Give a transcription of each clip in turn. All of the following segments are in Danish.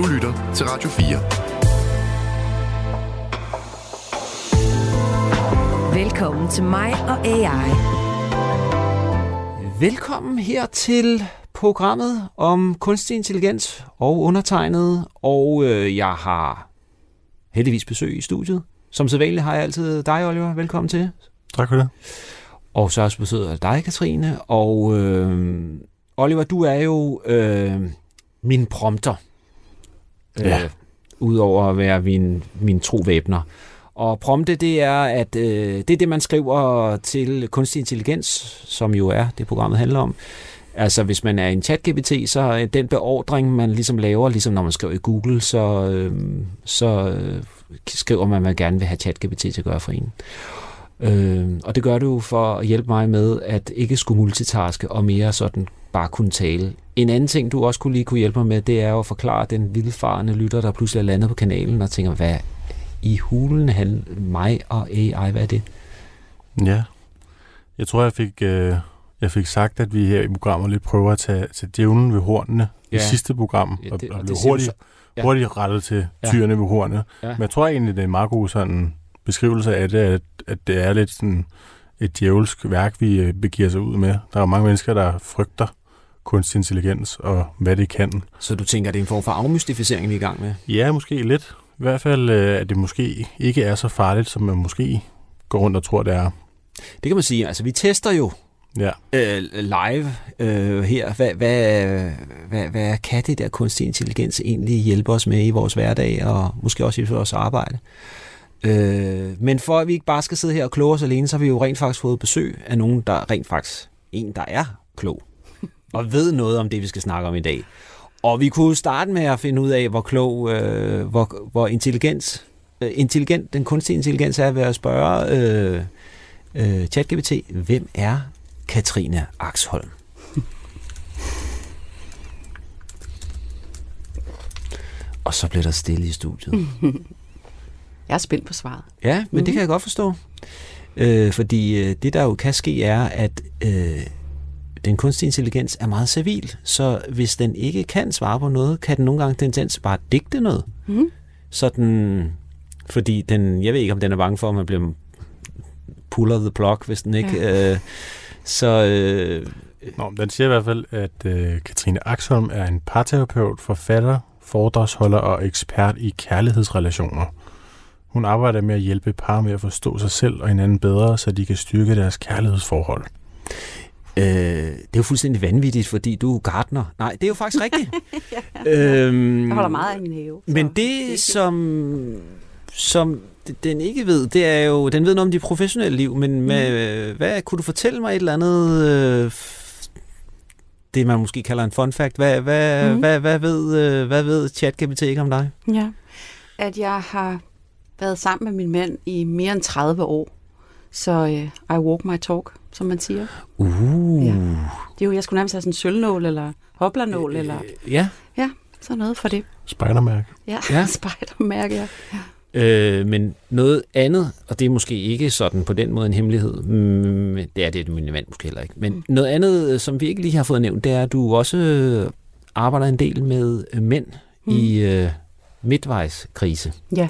Du lytter til Radio 4. Velkommen til mig og AI. Velkommen her til programmet om kunstig intelligens og undertegnet, og øh, jeg har heldigvis besøg i studiet. Som sædvanligt har jeg altid dig, Oliver. Velkommen til. Tak for det. Og så også besøg af dig, Katrine. Og øh, Oliver, du er jo øh, min prompter. Ja. Øh, Udover at være min, min tro væbner. Og prompte, det er, at øh, det er det, man skriver til kunstig intelligens, som jo er det, programmet handler om. Altså, hvis man er en chat-GPT, så er den beordring, man ligesom laver, ligesom når man skriver i Google, så, øh, så øh, skriver man, at man gerne vil have chat-GPT til at gøre for en. Øh, og det gør du for at hjælpe mig med at ikke skulle multitaske og mere sådan bare kunne tale. En anden ting, du også kunne lige kunne hjælpe mig med, det er jo at forklare den vildfarende lytter, der pludselig er landet på kanalen og tænker, hvad i hulen han, mig og AI, hvad er det? Ja, jeg tror, jeg fik, øh, jeg fik sagt, at vi her i programmet lidt prøver at tage, tage djævlen ved hornene ja. i sidste program, Ja, og, det- og, og blev siger du hurtigt, så- ja. hurtigt rettet til Ja. tyrene ved hornene. Ja. Men jeg tror egentlig, det er en meget god sådan, beskrivelse af det, at, at det er lidt sådan et djævelsk værk, vi øh, begiver sig ud med. Der er mange mennesker, der frygter kunstig intelligens og hvad det kan. Så du tænker, det er en form for afmystificering, vi er i gang med? Ja, måske lidt. I hvert fald, øh, at det måske ikke er så farligt, som man måske går rundt og tror, det er. Det kan man sige. Altså, vi tester jo Ja. øh, live øh, her. Hvad, hvad, hvad, hvad kan det der kunstig intelligens egentlig hjælpe os med i vores hverdag, og måske også i vores arbejde? Øh, men for at vi ikke bare skal sidde her og kloge os alene, så har vi jo rent faktisk fået besøg af nogen, der rent faktisk en, der er klog, og ved noget om det, vi skal snakke om i dag. Og vi kunne starte med at finde ud af, hvor klog, øh, hvor, hvor intelligent, øh, intelligent den kunstige intelligens er ved at spørge øh, øh, ChatGPT, hvem er Katrine Axholm? Og så blev der stille i studiet. Jeg er spændt på svaret. Ja, men det kan jeg godt forstå. Øh, fordi øh, det, der jo kan ske, er, at øh, den kunstige intelligens er meget civil. Så hvis den ikke kan svare på noget, kan den nogle gange tendens bare digte noget. Mhm. Sådan, fordi den, jeg ved ikke, om den er bange for, at man bliver puller the plug, hvis den ikke... Ja. Øh, så øh, Nå, den siger i hvert fald, at øh, Katrine Axholm er en parterapeut, forfatter, foredragsholder og ekspert i kærlighedsrelationer. Hun arbejder med at hjælpe par med at forstå sig selv og hinanden bedre, så de kan styrke deres kærlighedsforhold. Øh, det er jo fuldstændig vanvittigt, fordi du er gartner. Nej, det er jo faktisk rigtigt. øhm, Jeg holder meget af min have. Men det, fint. som, som den ikke ved, det er jo, den ved noget om dit professionelle liv, men med, hvad kunne du fortælle mig et eller andet, øh, det man måske kalder en fun fact, hvad, hvad, mm. hvad, hvad, ved, øh, hvad ved ChatGPT ikke om dig? Ja. At jeg har været sammen med min mand i mere end 30 år. Så uh, I walk my talk, som man siger. Uh. Ja. Det er jo, jeg skulle nærmest have sådan en sølvnål, eller hoplanål, eller Ja, sådan noget for det. Spejdermærke. Ja, Ja. ja. spejdermærke, ja. øh, men noget andet, og det er måske ikke sådan på den måde en hemmelighed, mm, det er det min mand måske heller ikke, men noget andet, øh, som vi ikke lige har fået nævnt, det er, at du også øh, arbejder en del med øh, mænd mm. i øh, midtvejskrise. Ja.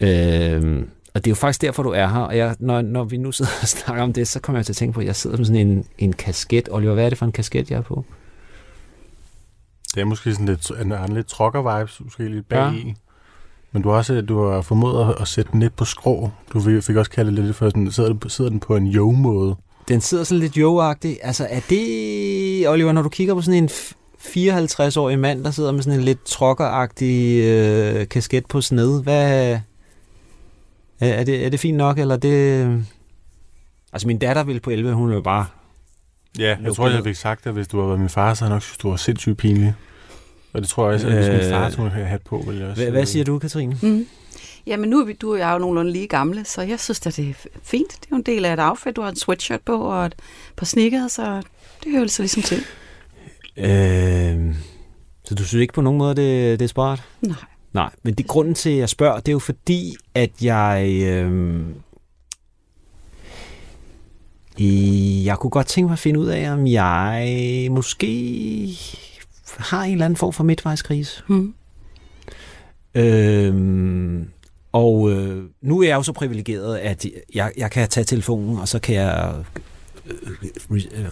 Øh, og det er jo faktisk derfor, du er her. Og jeg, når, når vi nu sidder og snakker om det, så kommer jeg til at tænke på, at jeg sidder med sådan en, en kasket. Oliver, hvad er det for en kasket, jeg er på? Det er måske sådan lidt, en, en lidt trokker-vibes, måske lidt bag Ja. i. Men du har også du har formået at- sætte den lidt på skrå. Du fik også kaldt det lidt for sådan, sidder, den- sidder den på en yo-måde. Den sidder sådan lidt jo-agtig. Altså, er det, Oliver, når du kigger på sådan en f- 54-årig mand, der sidder med sådan en lidt trokkeragtig øh, kasket på sned, hvad... Er, er, det, er det fint nok, eller er det... Altså, min datter ville på 11, hun ville bare... Ja, jeg tror, det jeg fik sagt, at hvis du havde været min far, så havde jeg nok synes, du var sindssygt pinlig. Og det tror jeg også, at hvis min Øh, far tog have hat på, ville jeg også... Hvad, hvad siger du, Katrine? Mm. Jamen nu er vi, du og jeg er jo nogenlunde lige gamle, så jeg synes at det er fint. Det er jo en del af et outfit. Du har en sweatshirt på og et par sneakers, så det hører så ligesom til. Øh, så du synes ikke på nogen måde, det, det er smart? Nej. Nej, men det grunden til, at jeg spørger, det er jo fordi, at jeg... Øh, jeg kunne godt tænke mig at finde ud af, om jeg måske har en eller anden form for midtvejskrise. Mm. Øhm, og øh, nu er jeg jo så privilegeret, at jeg, jeg kan tage telefonen, og så kan jeg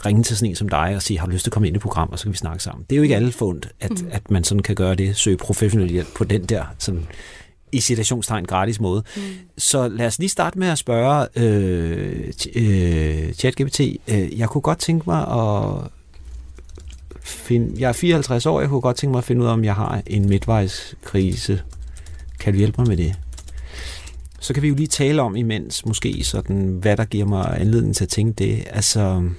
ringe til sådan en som dig og sige, har du lyst til at komme ind i program, og så kan vi snakke sammen. Det er jo ikke alle fundet, at, mm. at man sådan kan gøre det, søge professionel hjælp på den der sådan, i citationstegn gratis måde. Mm. Så lad os lige starte med at spørge øh, øh, ChatGPT. Øh, jeg kunne godt tænke mig at finde... Jeg er 54 år, jeg kunne godt tænke mig at finde ud af, om jeg har en midtvejskrise. Kan du hjælpe mig med det? Så kan vi jo lige tale om imens, måske sådan, hvad der giver mig anledning til at tænke det. Altså,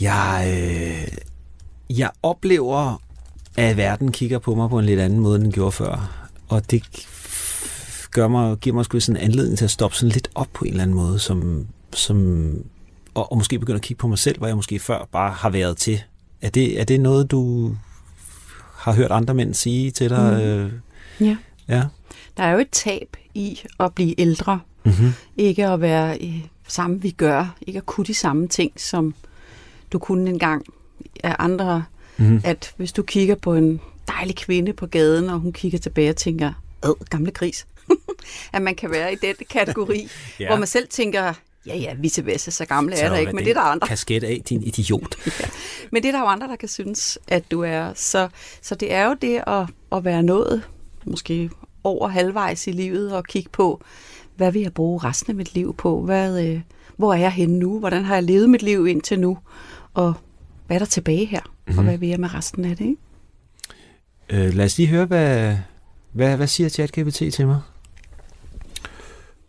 jeg, øh, jeg oplever, at verden kigger på mig på en lidt anden måde, end den gjorde før. Og det gør mig, giver mig sgu sådan en anledning til at stoppe sådan lidt op på en eller anden måde, som, som, og, og måske begynde at kigge på mig selv, hvor jeg måske før bare har været til. Er det, er det noget, du har hørt andre mænd sige til dig? Mm. Øh, Ja. ja. Der er jo et tab i at blive ældre. Mm-hmm. Ikke at være i samme vi gør. Ikke at kunne de samme ting, som du kunne engang af andre. Mm-hmm. At hvis du kigger på en dejlig kvinde på gaden, og hun kigger tilbage og tænker, Åh, gamle gris. at man kan være i den kategori, ja. hvor man selv tænker, ja ja, vice versa, så gamle er der ikke, men det er der andre. Kasket af, din idiot. Men det er der jo andre, der kan synes, at du er. Så, så det er jo det at, at være nået, måske over halvvejs i livet, og kigge på, hvad vil jeg bruge resten af mit liv på? Hvad, øh, hvor er jeg henne nu? Hvordan har jeg levet mit liv indtil nu? Og hvad er der tilbage her? Mm-hmm. Og hvad vil jeg med resten af det? Ikke? Øh, lad os lige høre, hvad, hvad, hvad siger ChatGPT til mig?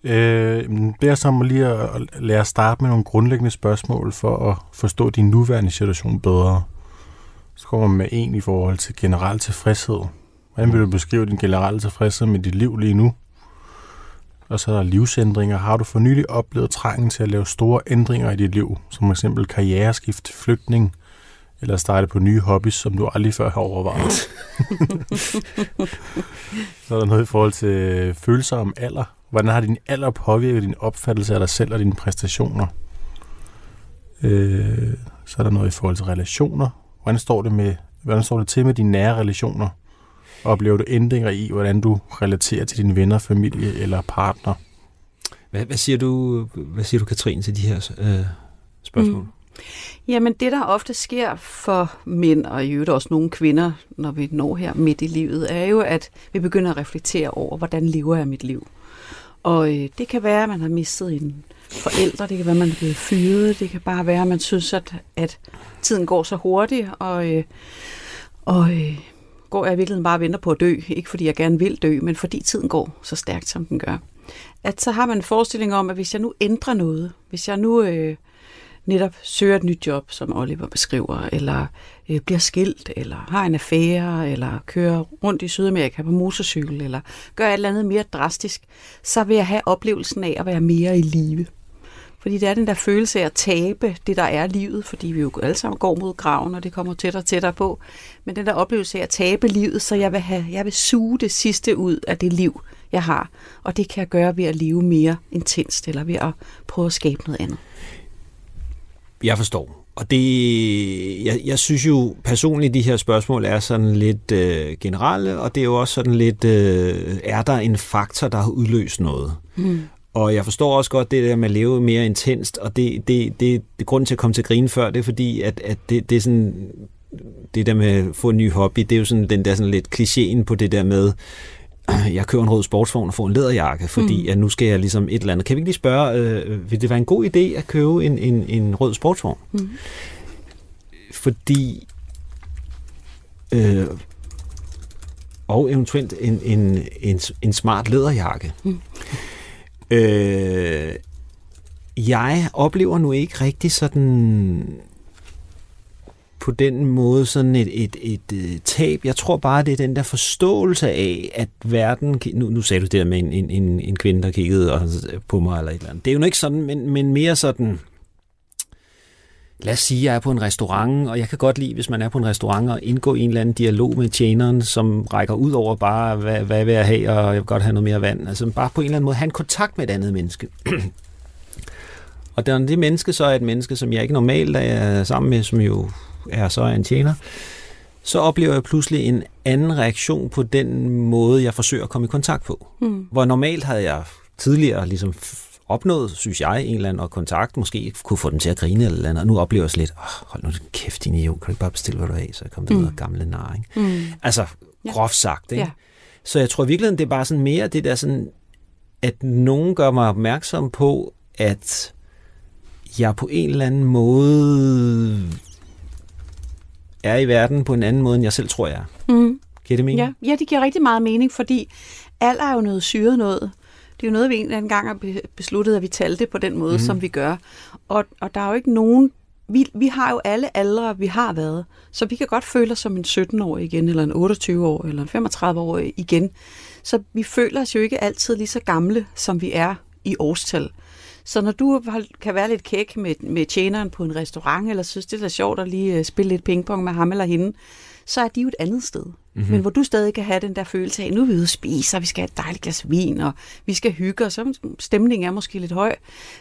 Øh, det er som lige at at lære at starte med nogle grundlæggende spørgsmål for at forstå din nuværende situation bedre. Så kommer man med en i forhold til generel tilfredshed. Hvordan vil du beskrive din generelle tilfredshed med dit liv lige nu? Og så er der livsændringer. Har du for nylig oplevet trængen til at lave store ændringer i dit liv, som f.eks. karriereskift, flygtning, eller starte på nye hobbies, som du aldrig før har overvejet? så er der noget i forhold til følelser om alder. Hvordan har din alder påvirket din opfattelse af dig selv og dine præstationer? Øh, så er der noget i forhold til relationer. Hvordan står det, med, hvordan står det til med dine nære relationer? Oplever du ændringer i, hvordan du relaterer til dine venner, familie eller partner? Hvad, hvad, siger du, hvad siger du, Katrine, til de her øh, spørgsmål? Mm. Jamen det, der ofte sker for mænd, og i øvrigt også nogle kvinder, når vi når her midt i livet, er jo, at vi begynder at reflektere over, hvordan lever jeg mit liv? Og øh, det kan være, at man har mistet en forælder, det kan være, at man er blevet fyret, det kan bare være, at man synes, at, at tiden går så hurtigt, og, øh, og øh, går jeg virkelig bare og venter på at dø. Ikke fordi jeg gerne vil dø, men fordi tiden går så stærkt, som den gør. At så har man en forestilling om, at hvis jeg nu ændrer noget, hvis jeg nu øh, netop søger et nyt job, som Oliver beskriver, eller øh, bliver skilt, eller har en affære, eller kører rundt i Sydamerika på motorcykel, eller gør et eller andet mere drastisk, så vil jeg have oplevelsen af at være mere i live. Fordi det er den der følelse af at tabe det, der er livet, fordi vi jo alle sammen går mod graven, og det kommer tættere og tættere på. Men den der oplevelse af at tabe livet, så jeg vil, have, jeg vil suge det sidste ud af det liv, jeg har. Og det kan jeg gøre ved at leve mere intenst, eller ved at prøve at skabe noget andet. Jeg forstår. Og det, jeg, jeg synes jo personligt, de her spørgsmål er sådan lidt øh, generelle, og det er jo også sådan lidt, øh, er der en faktor, der har udløst noget? Mm. Og jeg forstår også godt det der med at leve mere intenst, og det, det, det, det grund til at komme til at grine før, det er fordi, at, at det, det er sådan, det der med at få en ny hobby, det er jo sådan den der sådan lidt klichéen på det der med, jeg kører en rød sportsvogn og får en læderjakke, fordi mm. at nu skal jeg ligesom et eller andet. Kan vi ikke lige spørge, øh, vil det være en god idé at købe en, en, en rød sportsvogn? Mm. Fordi øh, og eventuelt en, en, en, en smart læderjakke. Mm. Øh, jeg oplever nu ikke rigtig sådan på den måde sådan et, et, et, et tab. Jeg tror bare, det er den der forståelse af, at verden... Nu, nu sagde du det der med en, en, en, kvinde, der kiggede på mig eller et eller andet. Det er jo ikke sådan, men, men mere sådan... Lad os sige, at jeg er på en restaurant, og jeg kan godt lide, hvis man er på en restaurant, og indgå i en eller anden dialog med tjeneren, som rækker ud over bare, hvad, hvad vil jeg have, og jeg vil godt have noget mere vand. Altså bare på en eller anden måde have en kontakt med et andet menneske. Og det, det menneske så er et menneske, som jeg ikke normalt er sammen med, som jo er så en tjener, så oplever jeg pludselig en anden reaktion på den måde, jeg forsøger at komme i kontakt på. Mm. Hvor normalt havde jeg tidligere ligesom opnået, synes jeg, en eller anden kontakt, måske kunne få den til at grine eller andet, og nu oplever jeg lidt, oh, hold nu kæft, din idiot, kan du ikke bare bestille, hvad du har, så jeg kommer videre, mm. gamle nar, ikke? Mm. Altså, groft sagt, ikke? Ja. Så jeg tror virkelig, det er bare sådan mere det der sådan, at nogen gør mig opmærksom på, at jeg på en eller anden måde er i verden på en anden måde, end jeg selv tror, jeg er. Mm. Giver det mening? Ja. ja, det giver rigtig meget mening, fordi alder er jo noget syret noget. Det er jo noget, vi en eller anden gang har besluttet, at vi talte på den måde, mm. som vi gør. Og, og der er jo ikke nogen... Vi, vi har jo alle aldre, vi har været. Så vi kan godt føle os som en 17-årig igen, eller en 28-årig, eller en 35-årig igen. Så vi føler os jo ikke altid lige så gamle, som vi er i årstal. Så når du kan være lidt kæk med, med tjeneren på en restaurant, eller synes, det er sjovt at lige øh, spille lidt pingpong med ham eller hende, så er de jo et andet sted. Mm-hmm. Men hvor du stadig kan have den der følelse af, nu er vi ude at spise, og vi skal have et dejligt glas vin, og vi skal hygge os, så stemningen er måske lidt høj,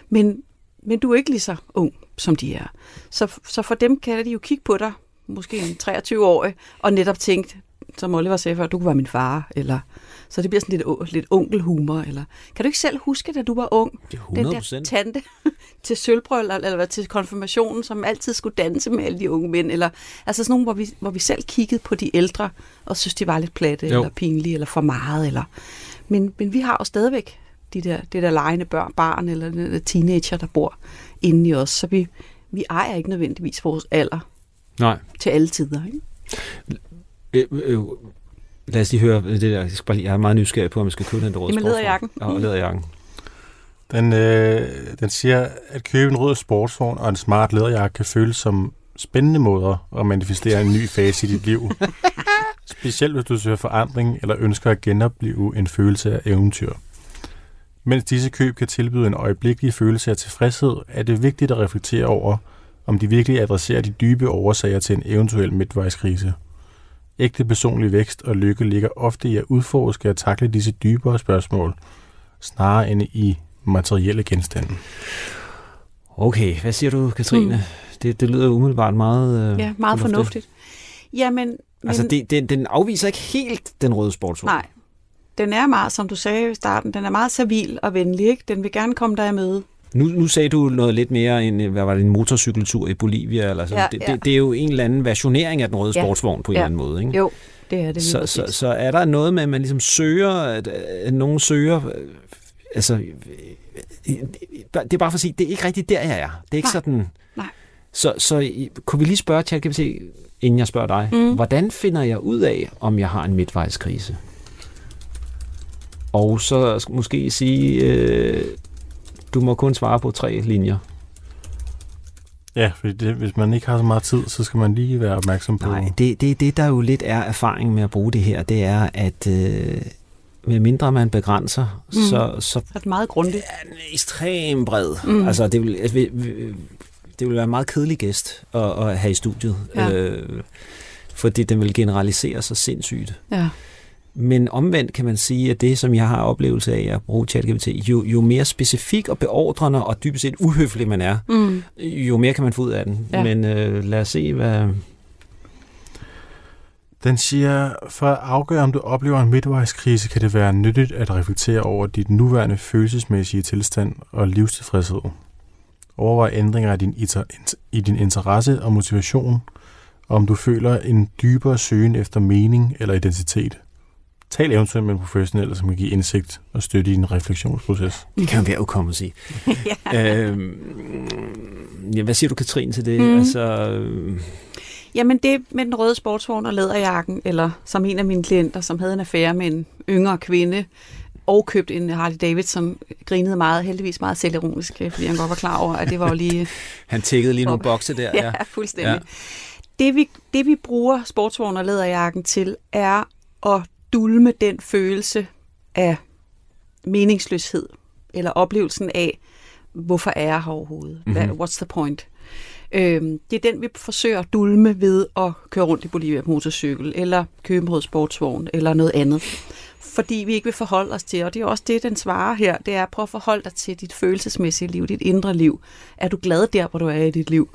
men, men du er ikke lige så ung, som de er. Så, så for dem kan de jo kigge på dig, måske en 23-årig, og netop tænke, som Oliver sagde før, du kunne være min far, eller så det bliver sådan lidt, lidt onkelhumor. Eller. Kan du ikke selv huske, da du var ung? Det er 100%. Den der tante til sølvbrøl, eller til konfirmationen, som altid skulle danse med alle de unge mænd. Eller, altså sådan nogle, hvor vi, hvor vi selv kiggede på de ældre, og synes, de var lidt platte, jo. eller pinlige, eller for meget. Eller. Men, men vi har jo stadigvæk de der, det der lejende børn, barn, eller den der teenager, der bor inde i os. Så vi, vi ejer ikke nødvendigvis vores alder Nej. til alle tider. Ikke? Øh, øh, Lad os lige høre det der. Jeg, skal bare, jeg er meget nysgerrig på, om jeg skal købe den der røde Jamen, lederjakken. Ja, lederjakken. Den, øh, den siger, at købe en rød sportsvogn og en smart lederjakke kan føles som spændende måder at manifestere en ny fase i dit liv. Specielt hvis du søger forandring eller ønsker at genopleve en følelse af eventyr. Mens disse køb kan tilbyde en øjeblikkelig følelse af tilfredshed, er det vigtigt at reflektere over, om de virkelig adresserer de dybe årsager til en eventuel midtvejskrise. Ægte personlig vækst og lykke ligger ofte i at udforske og takle disse dybere spørgsmål, snarere end i materielle genstande. Okay, hvad siger du, Katrine? Mm. Det, det lyder umiddelbart meget øh, Ja, meget fornuftigt. fornuftigt. Jamen, men, altså, det, det, den afviser ikke helt den røde sportsvogn. Nej, den er meget, som du sagde i starten, den er meget servil og venlig. Ikke? Den vil gerne komme dig med. Nu, nu sagde du noget lidt mere end, hvad var det, en motorcykeltur i Bolivia? Eller sådan. Ja, det, ja. Det, det er jo en eller anden versionering af den røde ja. sportsvogn på en ja. eller anden måde. Ikke? Jo, det er det. Så, så, så er der noget med, at man ligesom søger, at, at nogen søger, altså, det er bare for at sige, det er ikke rigtigt der, jeg er. Det er ikke Nej. sådan... Nej. Så, så kunne vi lige spørge ChatGPT, inden jeg spørger dig, mm. hvordan finder jeg ud af, om jeg har en midtvejskrise? Og så måske sige, øh, du må kun svare på tre linjer. Ja, for det, hvis man ikke har så meget tid, så skal man lige være opmærksom på... Nej, det, det, det der jo lidt er erfaring med at bruge det her, det er, at øh, med mindre man begrænser, mm. så, så... Så er det meget grundigt. Det er ekstremt bred. Mm. Altså, det vil, altså, det vil være en meget kedelig gæst at, at have i studiet. Ja. Øh, fordi den vil generalisere sig sindssygt. Ja. Men omvendt kan man sige, at det, som jeg har oplevelse af at bruge ChatGPT, jo, jo mere specifik og beordrende og dybest set uhøflig man er, mm. jo mere kan man få ud af den. Ja. Men øh, lad os se, hvad... Den siger, for at afgøre, om du oplever en midtvejskrise, kan det være nyttigt at reflektere over dit nuværende følelsesmæssige tilstand og livstilfredshed. Overvej ændringer i din, i din interesse og motivation, og om du føler en dybere søgen efter mening eller identitet. Tal eventuelt med en professionel, som kan give indsigt og støtte i en refleksionsproces. Det kan være ukommet at sige. ja. Øhm, ja, hvad siger du, Katrine, til det? Mm. Altså, øh... Jamen det med den røde sportsvogn og læderjakken, eller som en af mine klienter, som havde en affære med en yngre kvinde, og købt en Harley Davidson, grinede meget, heldigvis meget selvironisk, fordi han godt var klar over, at det var jo lige... han tækkede lige nogle bokse der. ja, ja, fuldstændig. Ja. Det, vi, det vi bruger sportsvogn og læderjakken til, er at dulme den følelse af meningsløshed, eller oplevelsen af, hvorfor er jeg her overhovedet? mm-hmm. what's the point? Øhm, det er den, vi forsøger at dulme ved at køre rundt i Bolivia på motorcykel, eller købe en rød sportsvogn, eller noget andet. Fordi vi ikke vil forholde os til, og det er også det, den svarer her, det er at prøve at forholde dig til dit følelsesmæssige liv, dit indre liv. Er du glad der, hvor du er i dit liv?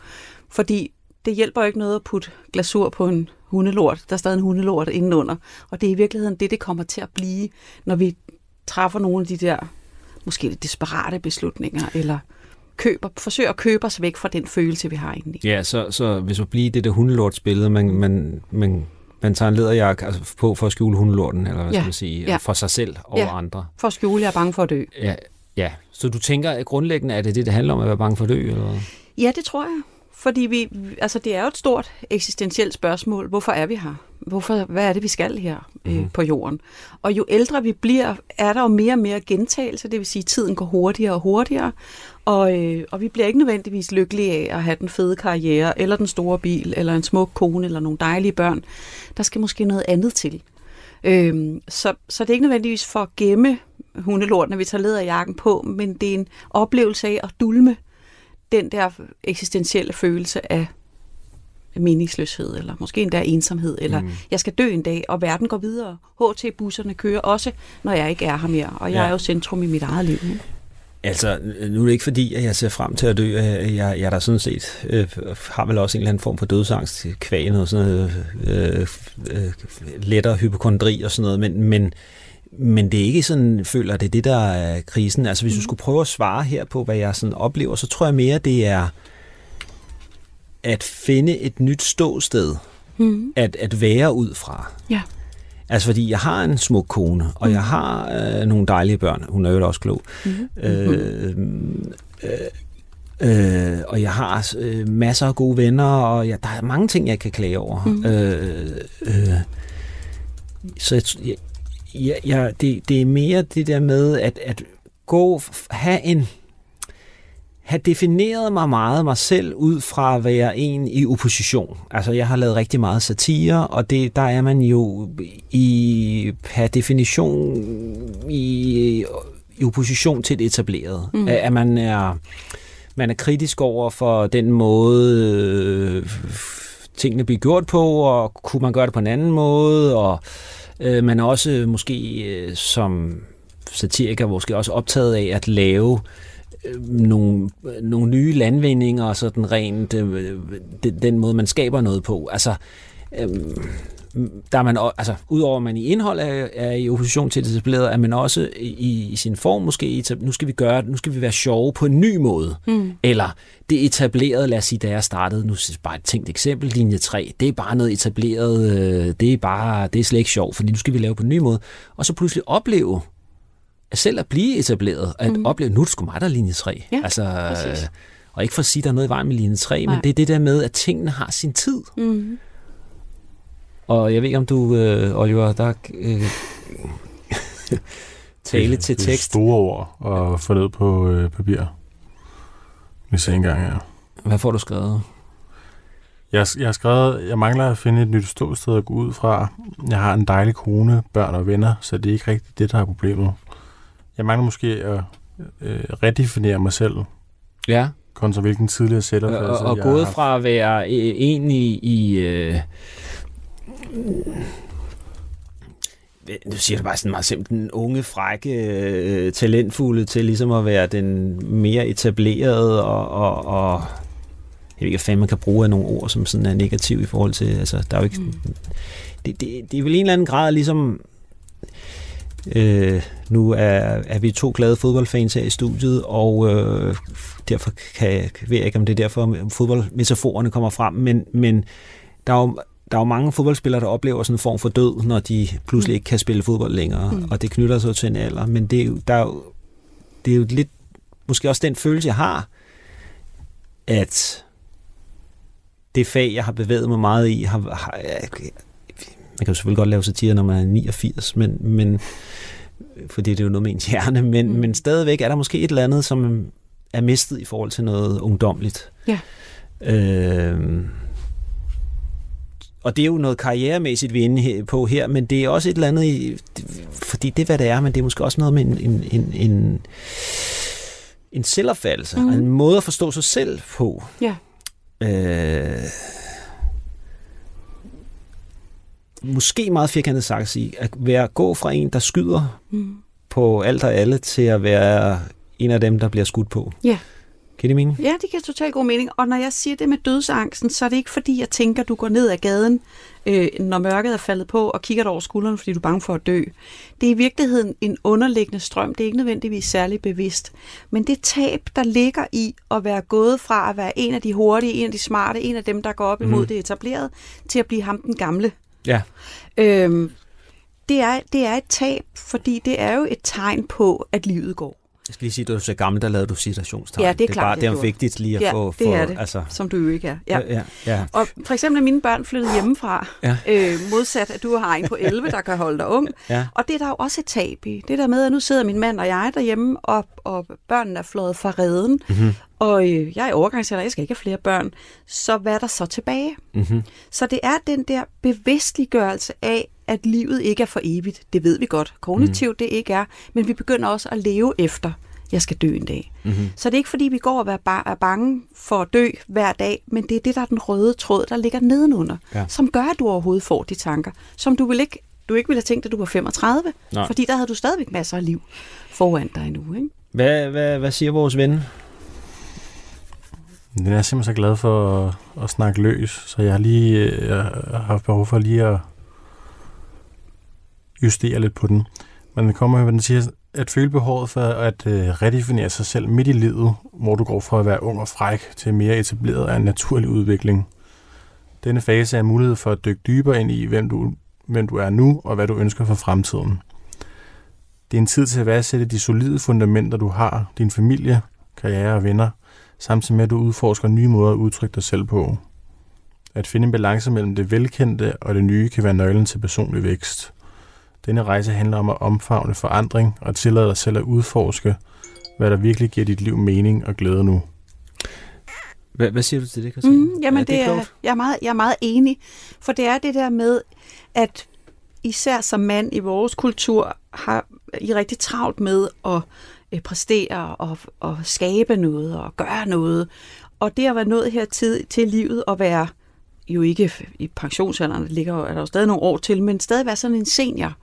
Fordi det hjælper ikke noget at putte glasur på en hundelort. Der er stadig en hundelort indenunder. Og det er i virkeligheden det, det kommer til at blive, når vi træffer nogle af de der måske lidt desperate beslutninger, eller køber, forsøger at købe os væk fra den følelse, vi har inde i. Ja, så, så hvis man bliver det der hundelortsbillede, man, man, man, man tager en lederjakke altså på for at skjule hundelorten, eller hvad Ja, skal man sige, ja. for sig selv og Ja. andre. For at skjule, jeg er bange for at dø. Ja, ja. Så du tænker, at grundlæggende er det det, det handler om at være bange for at dø? Eller? Ja, det tror jeg. Fordi vi, altså det er jo et stort eksistentielt spørgsmål. Hvorfor er vi her? Hvorfor, hvad er det, vi skal her øh, Mhm. på jorden? Og jo ældre vi bliver, er der jo mere og mere gentagelse. Det vil sige, at tiden går hurtigere og hurtigere. Og, øh, og vi bliver ikke nødvendigvis lykkelige af at have den fede karriere, eller den store bil, eller en smuk kone, eller nogle dejlige børn. Der skal måske noget andet til. Øhm, så, så det er ikke nødvendigvis for at gemme hundelort, når vi tager lederjakken på, men det er en oplevelse af at dulme den der eksistentielle følelse af meningsløshed, eller måske endda ensomhed, eller mm. jeg skal dø en dag, og verden går videre. HT-busserne kører også, når jeg ikke er her mere, og jeg Ja. er jo centrum i mit eget liv. Altså, nu er det ikke fordi, at jeg ser frem til at dø. Jeg, jeg, jeg er der sådan set, øh, har vel også en eller anden form for dødsangst, kvæg noget sådan noget, øh, øh, lettere hypokondri og sådan noget, men, men, men det er ikke sådan, føler det er det, der er krisen. Altså, hvis mm. du skulle prøve at svare her på, hvad jeg sådan oplever, så tror jeg mere, det er at finde et nyt ståsted, Mm. at, at være ud fra. Ja. Altså fordi jeg har en smuk kone, og jeg har øh, nogle dejlige børn. Hun er jo også klog. Mm. Øh, øh, øh, og jeg har øh, masser af gode venner, og jeg, der er mange ting, jeg kan klage over. Mhm. Øh, øh, så jeg, jeg, jeg, jeg, det, det er mere det der med at, at gå, have en have defineret mig meget mig selv ud fra at være en i opposition. Altså, jeg har lavet rigtig meget satire, og det, der er man jo i, per definition i, i opposition til det etablerede. Mm. At, at man er man er kritisk over for den måde, øh, tingene bliver gjort på, og kunne man gøre det på en anden måde, og øh, Øh, man er også øh, måske øh, som satiriker måske også optaget af at lave øh, nogle, øh, nogle nye landvindinger, og sådan rent øh, den, den måde, man skaber noget på. Altså, øh, der er man, altså, udover at man i indhold er, er i opposition til det etablerede, er man også i, i sin form måske, nu skal vi gøre, nu skal vi være sjove på en ny måde. Mm. Eller det etablerede, lad os sige, da jeg startede, nu er bare et tænkt eksempel, linje 3, det er bare noget etableret, øh, det er bare, det er slet ikke sjovt, fordi nu skal vi lave på en ny måde. Og så pludselig opleve, at selv at blive etableret, at mm. opleve, nu er det sgu mig, der er linje 3. Ja, altså, præcis. øh, og ikke for at sige, at der er noget i vejen med linje 3, Nej. men det er det der med, at tingene har sin tid. Mm. Og jeg ved ikke, om du, øh, Oliver, der øh, tale til Det er tekst. store ord at få ned på øh, papir. Vi ser engang her. Hvad får du skrevet? Jeg, jeg har skrevet, jeg mangler at finde et nyt ståsted at gå ud fra. Jeg har en dejlig kone, børn og venner, så det er ikke rigtigt det, der er problemet. Jeg mangler måske at øh, redefinere mig selv, Ja, kontra hvilken tidligere og, sætterfase og, og jeg har gået fra at være øh, en i... i øh, nu siger jeg bare sådan meget simpelt, den unge, frække, øh, talentfulde til ligesom at være den mere etablerede og, og, og jeg ved ikke, fanden man kan bruge af nogle ord, som sådan er negativ i forhold til, altså der er jo ikke, Mm. det, det, det er vel en eller anden grad ligesom, øh, nu er, er vi to glade fodboldfans her i studiet, og øh, derfor kan jeg, ved jeg ikke, om det er derfor fodboldmetaforerne kommer frem, men, men der er jo der er jo mange fodboldspillere, der oplever sådan en form for død, når de pludselig ikke kan spille fodbold længere, Mm. mm. og det knytter sig til en alder, men det er jo, der er jo, det er jo lidt, måske også den følelse, jeg har, at det fag, jeg har bevæget mig meget i, har, har man kan jo selvfølgelig godt lave satire, når man er 89, men, men fordi det er jo noget med ens hjerne, men, Mm. mm. men stadigvæk er der måske et eller andet, som er mistet i forhold til noget ungdomligt. Ja. Øhm, og det er jo noget karrieremæssigt, vi er inde på her, men det er også et eller andet, fordi det er, hvad det er, men det er måske også noget med en, en, en, en, en selvopfattelse, mm. en måde at forstå sig selv på. Ja. Øh, måske meget firkantet sagt at sige, at være, gå fra en, der skyder Mm. på alt og alle, til at være en af dem, der bliver skudt på. Ja. Giver det mening? Ja, det giver totalt god mening. Og når jeg siger det med dødsangsten, så er det ikke fordi, jeg tænker, du går ned ad gaden, øh, når mørket er faldet på, og kigger dig over skulderen, fordi du er bange for at dø. Det er i virkeligheden en underliggende strøm. Det er ikke nødvendigvis særlig bevidst. Men det tab, der ligger i at være gået fra at være en af de hurtige, en af de smarte, en af dem, der går op imod mm. det etablerede, til at blive ham den gamle. Ja. Øhm, det, er, det er et tab, fordi det er jo et tegn på, at livet går. Jeg skal lige sige, at du er så gammel, der lavede du citationstegn. Ja, det er det er klart, Bare, jeg det er vigtigt lige at Ja, få... det få er det. Altså, Som du jo ikke er. Ja. ja, ja. Og for eksempel er mine børn flyttet hjemmefra, Ja. øh, modsat at du har en på 11, der kan holde dig ung. Ja. Og det er der jo også et tab i. Det der med, at nu sidder min mand og jeg derhjemme, og, og børnene er flået fra redden, Mm-hmm. og øh, jeg er overgangsalder, jeg skal ikke have flere børn. Så hvad er der så tilbage? Mm-hmm. Så det er den der bevidstliggørelse af, at livet ikke er for evigt. Det ved vi godt. Kognitivt det ikke er, men vi begynder også at leve efter, jeg skal dø en dag. Mm-hmm. Så det er ikke fordi, vi går og er er bange for at dø hver dag, men det er det, der er den røde tråd, der ligger nedenunder, Ja. som gør, at du overhovedet får de tanker, som du vil ikke, du ikke ville have tænkt, at du var 35, Nej. fordi der havde du stadigvæk masser af liv foran dig endnu. Ikke? Hvad, hvad, hvad siger vores ven? Den er simpelthen så glad for at, at snakke løs, så jeg har lige øh, jeg har haft behov for lige at justere lidt på den. Men den kommer, den siger, at føle behovet for at øh, redefinere sig selv midt i livet, hvor du går fra at være ung og fræk til mere etableret er en naturlig udvikling. Denne fase er mulighed for at dykke dybere ind i, hvem du, hvem du er nu og hvad du ønsker for fremtiden. Det er en tid til at værdsætte de solide fundamenter, du har, din familie, karriere og venner, samtidig med at du udforsker nye måder at udtrykke dig selv på. At finde en balance mellem det velkendte og det nye kan være nøglen til personlig vækst. Denne rejse handler om at omfavne forandring og tillade dig selv at udforske, hvad der virkelig giver dit liv mening og glæde nu. Hvad, hvad siger du til det, Katrine? Mm, jamen, er det er, klogt? jeg, er meget, jeg er meget enig, for det er det der med, at især som mand i vores kultur har I rigtig travlt med at øh, præstere og, og skabe noget og gøre noget. Og det at være nået her tid til livet og være jo ikke i pensionsalderen, der ligger er der jo stadig nogle år til, men stadig være sådan en senior,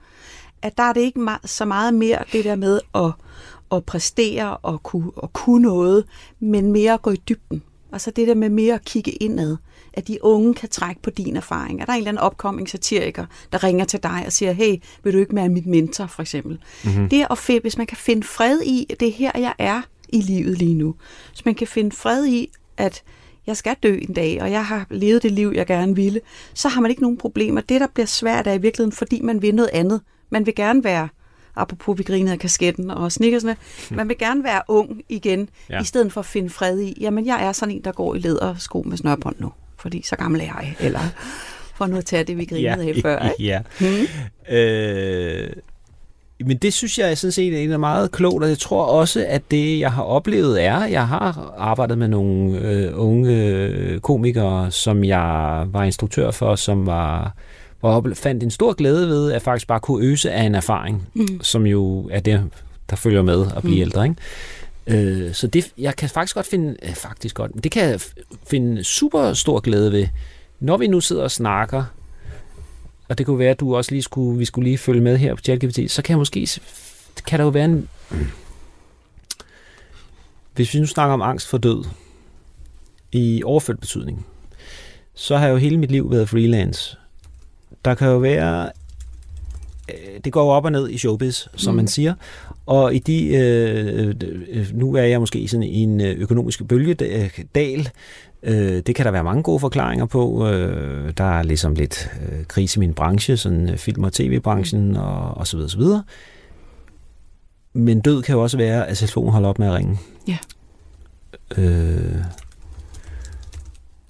at der er det ikke så meget mere det der med at, at præstere og kunne, og kunne noget, men mere at gå i dybden. Altså det der med mere at kigge indad. At de unge kan trække på din erfaring. Er der en eller anden opkomming satiriker, der ringer til dig og siger, hey, vil du ikke være mit mentor, for eksempel? Mm-hmm. Det at finde, hvis man kan finde fred i, det er her, jeg er i livet lige nu. Hvis man kan finde fred i, at jeg skal dø en dag, og jeg har levet det liv, jeg gerne ville, så har man ikke nogen problemer. Det, der bliver svært, er i virkeligheden, fordi man vil noget andet. Man vil gerne være, apropos vi grinede af kasketten og snickersne, man vil gerne være ung igen, Ja. ja. i stedet for at finde fred i, jamen jeg er sådan en, der går i lædersko med snørbånd nu, fordi så gammel er jeg, eller for nu at tage det, vi grinede af før. Ikke? ja. Hmm? Øh, men det synes jeg sådan set er meget klogt, og jeg tror også, at det, jeg har oplevet, er, at jeg har arbejdet med nogle øh, unge øh, komikere, som jeg var instruktør for, som var og fandt en stor glæde ved, at faktisk bare kunne øse af en erfaring, Mm. som jo er det, der følger med at blive Mm. ældre. Ikke? Øh, så det, jeg kan faktisk godt finde, øh, faktisk godt, det kan jeg finde super stor glæde ved, når vi nu sidder og snakker, og det kunne være, at du også lige skulle, vi skulle lige følge med her på ChatGPT, så kan jeg måske, kan der jo være en, hvis vi nu snakker om angst for død, i overført betydning, så har jeg jo hele mit liv været freelance. Der kan jo være, øh, det går jo op og ned i showbiz, som Mm. man siger, og i de, øh, øh, nu er jeg måske i sådan en øh, økonomisk bølgedal, øh, det kan der være mange gode forklaringer på. Øh, der er ligesom lidt øh, krise i min branche, sådan film- og tv-branchen og, og så videre, så videre. Men død kan jo også være, at telefonen holder op med at ringe. Ja. Øh,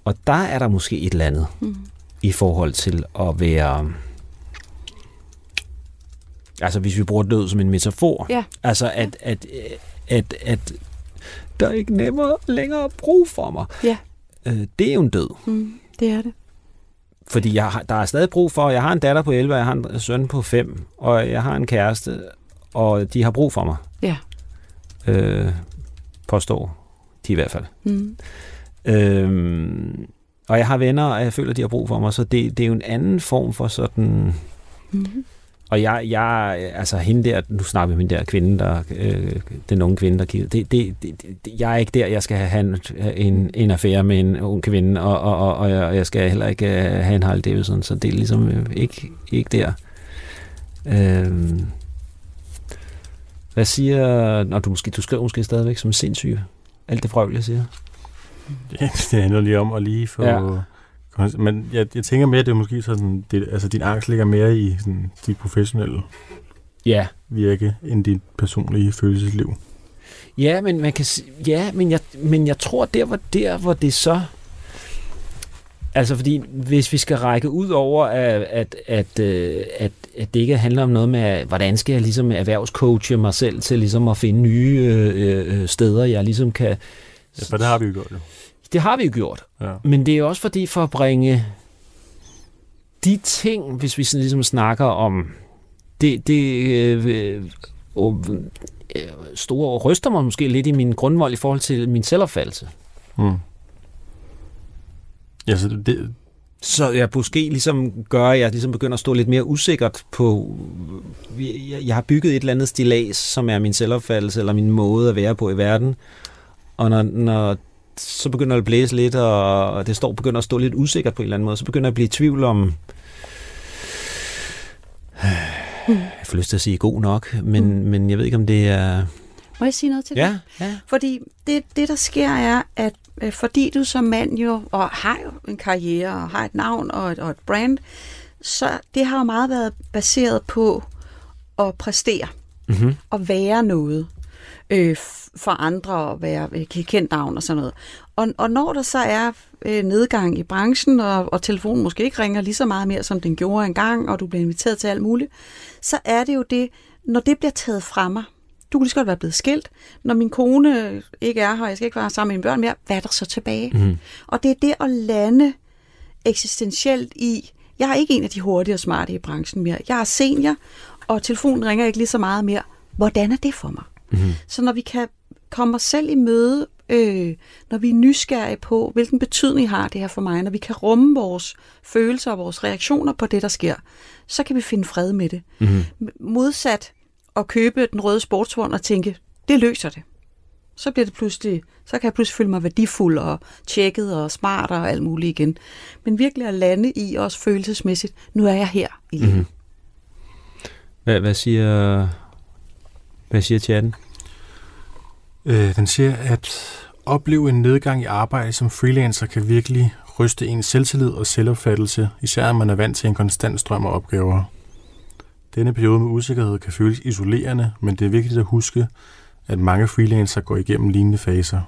og der er der måske et eller andet Mm. I forhold til at være... Altså hvis vi bruger død som en metafor. Ja. Altså at, at, at, at der er ikke nemmere længere brug for mig. Ja. Øh, det er jo en død. Mm. Det er det. Fordi jeg, har- der er stadig brug for, jeg har en datter på 11, og jeg har en søn på 5, og jeg har en kæreste, og de har brug for mig. Ja. Øh, påstår de i hvert fald. Mm. Øhm, og jeg har venner, og jeg føler, de har brug for mig, så det, det er jo en anden form for sådan... Mm. Og jeg, jeg, altså hende der, nu snakker vi om hende der kvinde, der, øh, den unge kvinde, der kigger, det, det, det, det, jeg er ikke der, jeg skal have en, en, en affære med en ung kvinde, og, og, og, og jeg, og jeg skal heller ikke øh, have en Harley Davidson, så det er ligesom øh, ikke, ikke der. Øh, hvad siger, når du måske, du skriver måske stadigvæk som sindssyg, alt det frøvl, jeg siger. Ja, det handler lige om at lige få... Ja. Men jeg, jeg tænker mere, at det er måske sådan, det, altså din angst ligger mere i sådan, dit professionelle ja. virke, end dit personlige følelsesliv. Ja, men man kan ja, men jeg, men jeg tror der hvor der hvor det så Altså fordi hvis vi skal række ud over at, at, at, øh, at, at det ikke handler om noget med hvordan skal jeg ligesom erhvervscoache mig selv til ligesom at finde nye øh, øh steder jeg ligesom kan Ja, for det har vi jo gjort jo. Det har vi jo gjort. Ja. Men det er også fordi for at bringe de ting, hvis vi sådan ligesom snakker om det, det øh, øh, øh, store ryster mig måske lidt i min grundvold i forhold til min selvopfattelse. Mm. Ja, så det, så jeg måske ligesom gør, at jeg ligesom begynder at stå lidt mere usikkert på, jeg, jeg har bygget et eller andet stilas, som er min selvopfattelse, eller min måde at være på i verden. Og når, når så begynder det at blæse lidt, og det står begynder at stå lidt usikkert på en eller anden måde, så begynder jeg at blive i tvivl om, jeg får lyst til at sige god nok, men, mm. men jeg ved ikke, om det er... Må jeg sige noget til ja, det? Ja. Fordi det, det, der sker, er, at øh, fordi du som mand jo, og har jo en karriere, og har et navn og et, og et brand, så det har jo meget været baseret på at præstere mm-hmm. og være noget øh, for andre at være øh, kendt navn og sådan noget. Og, og når der så er øh, nedgang i branchen, og, og telefonen måske ikke ringer lige så meget mere, som den gjorde engang, og du bliver inviteret til alt muligt, så er det jo det, når det bliver taget fra mig, du kunne lige så godt være blevet skilt. Når min kone ikke er her, jeg skal ikke være sammen med mine børn mere, hvad er der så tilbage? Mm. Og det er det at lande eksistentielt i, jeg er ikke en af de hurtige og smarte i branchen mere. Jeg er senior, og telefonen ringer ikke lige så meget mere. Hvordan er det for mig? Mm. Så når vi kan komme os selv i møde, øh, når vi er nysgerrige på, hvilken betydning har det her for mig, når vi kan rumme vores følelser og vores reaktioner på det, der sker, så kan vi finde fred med det. Mm. Modsat at købe den røde sportsvogn og tænke, det løser det. Så bliver det pludselig, så kan jeg pludselig føle mig værdifuld og tjekket og smart og alt muligt igen. Men virkelig at lande i os følelsesmæssigt, nu er jeg her i livet. Mm. Hvad, hvad siger hvad siger chatten? Øh, den siger, at opleve en nedgang i arbejde som freelancer kan virkelig ryste ens selvtillid og selvopfattelse, især når man er vant til en konstant strøm af opgaver. Denne periode med usikkerhed kan føles isolerende, men det er vigtigt at huske, at mange freelancer går igennem lignende faser.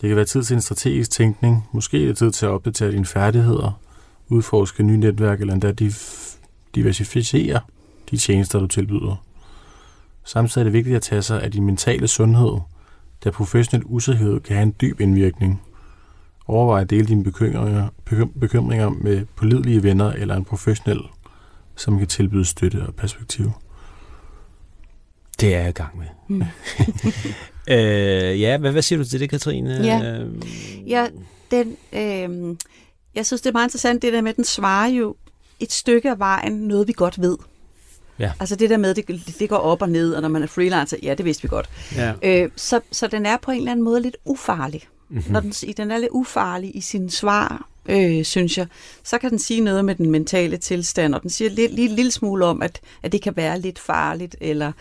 Det kan være tid til en strategisk tænkning, måske er det tid til at opdatere dine færdigheder, udforske nye netværk eller endda diversificere de tjenester, du tilbyder. Samtidig er det vigtigt at tage sig af din mentale sundhed, da professionel usikkerhed kan have en dyb indvirkning. Overvej at dele dine bekymringer, bekymringer med pålidelige venner eller en professionel, som kan tilbyde støtte og perspektiv. Det er jeg i gang med. Mm. øh, ja, hvad, hvad siger du til det, Katrine? Ja, øh, ja den, øh, jeg synes, det er meget interessant, det der med, at den svarer jo et stykke af vejen noget, vi godt ved. Ja. Altså det der med, det, det går op og ned, og når man er freelancer, ja, det vidste vi godt. Ja. Øh, så, så den er på en eller anden måde lidt ufarlig. Mm-hmm. Når den, den er lidt ufarlig i sin svar, øh, synes jeg, så kan den sige noget med den mentale tilstand, og den siger lidt, lige en lille smule om, at, at det kan være lidt farligt, eller,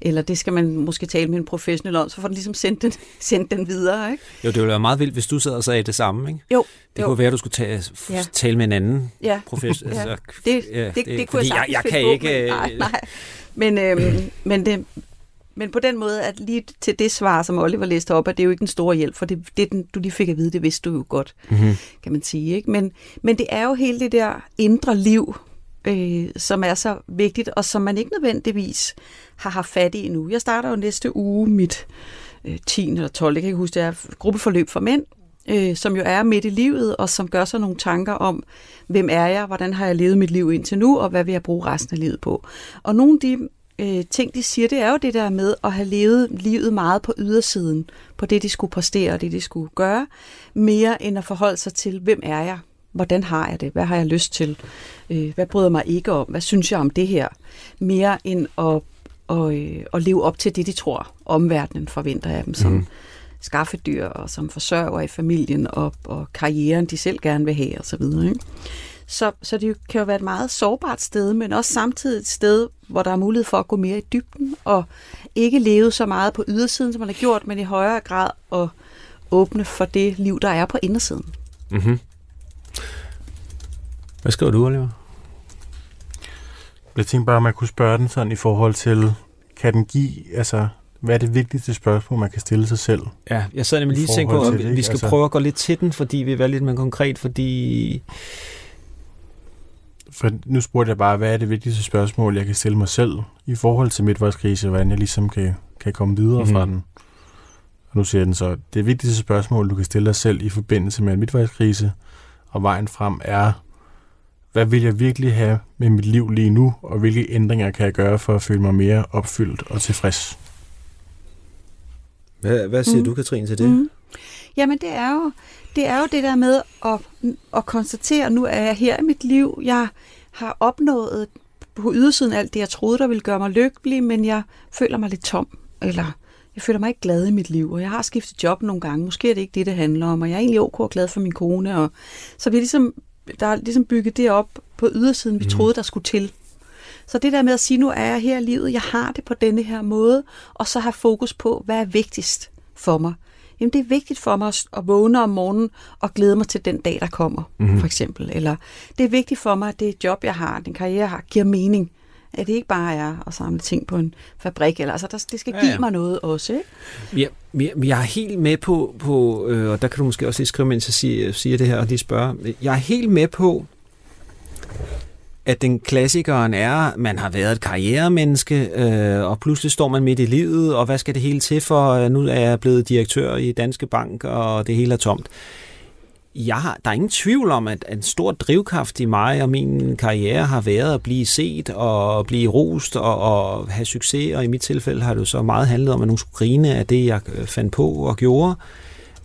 eller det skal man måske tale med en professionel om, så får den ligesom sendt den, sendt den videre. Ikke? Jo, det ville være meget vildt, hvis du sad og sagde det samme, ikke? Jo. Det jo. kunne være, at du skulle tage, ja. tale med en anden ja. professionel. ja. Altså, det, ja, det, det, det, det kunne jeg, jeg, jeg kan ikke... Men, nej, nej. Men, øhm, men det, men på den måde, at lige til det svar, som Oliver læste op, at det er jo ikke en stor hjælp, for det, det du lige fik at vide, det vidste du jo godt, mm-hmm. kan man sige. Ikke? Men, men det er jo hele det der indre liv, øh, som er så vigtigt, og som man ikke nødvendigvis har haft fat i endnu. Jeg starter jo næste uge mit øh, 10. eller 12. Jeg kan ikke huske, det er gruppeforløb for mænd, øh, som jo er midt i livet, og som gør sig nogle tanker om, hvem er jeg, hvordan har jeg levet mit liv indtil nu, og hvad vil jeg bruge resten af livet på. Og nogle af de øh, ting, de siger, det er jo det der med at have levet livet meget på ydersiden, på det, de skulle præstere og det, de skulle gøre, mere end at forholde sig til, hvem er jeg? hvordan har jeg det? Hvad har jeg lyst til? Øh, hvad bryder mig ikke om? Hvad synes jeg om det her? Mere end at, og, øh, at leve op til det, de tror, omverdenen forventer af dem som mm. skaffedyr og som forsørger i familien og, og karrieren, de selv gerne vil have osv. Ikke? Så, så det kan jo være et meget sårbart sted, men også samtidig et sted, hvor der er mulighed for at gå mere i dybden og ikke leve så meget på ydersiden, som man har gjort, men i højere grad at åbne for det liv, der er på indersiden. Mm-hmm. Hvad skriver du, Oliver? Jeg tænkte bare, at man kunne spørge den sådan i forhold til, kan den give, altså, hvad er det vigtigste spørgsmål, man kan stille sig selv? Ja, jeg sad nemlig lige og tænkte på, at vi skal altså... prøve at gå lidt til den, fordi vi vil være lidt mere konkret, fordi... For nu spurgte jeg bare, hvad er det vigtigste spørgsmål, jeg kan stille mig selv i forhold til midtvejskrise, hvordan jeg ligesom kan, kan komme videre mm-hmm. fra den. Og nu siger den så, det vigtigste spørgsmål, du kan stille dig selv i forbindelse med en midtvejskrise, og vejen frem er, hvad vil jeg virkelig have med mit liv lige nu, og hvilke ændringer kan jeg gøre for at føle mig mere opfyldt og tilfreds? Hvad, hvad siger mm. du, Katrine, til det? Mm. Jamen, det er, jo, det er jo det der med at, at konstatere, at nu er jeg her i mit liv. Jeg har opnået på ydersiden alt det, jeg troede, der ville gøre mig lykkelig, men jeg føler mig lidt tom, eller jeg føler mig ikke glad i mit liv, og jeg har skiftet job nogle gange. Måske er det ikke det, det handler om, og jeg er egentlig ok og glad for min kone. Og, så vi ligesom, der er ligesom bygget det op på ydersiden, vi mm. troede, der skulle til. Så det der med at sige, nu er jeg her i livet, jeg har det på denne her måde, og så have fokus på, hvad er vigtigst for mig. Jamen det er vigtigt for mig at vågne om morgenen og glæde mig til den dag, der kommer, mm. for eksempel. Eller det er vigtigt for mig, at det job, jeg har, den karriere, jeg har, giver mening at det ikke bare er at samle ting på en fabrik. Eller, altså, der, det skal give ja, ja. mig noget også. Ikke? Ja, jeg, jeg er helt med på, på øh, og der kan du måske også lige skrive, mens jeg siger, siger det her og lige spørge. Jeg er helt med på, at den klassikeren er, man har været et karrieremenneske, øh, og pludselig står man midt i livet, og hvad skal det hele til for? Øh, nu er jeg blevet direktør i Danske Bank, og det hele er tomt jeg har, der er ingen tvivl om, at en stor drivkraft i mig og min karriere har været at blive set og blive rost og, og have succes, og i mit tilfælde har det jo så meget handlet om, at nogen skulle grine af det, jeg øh, fandt på og gjorde.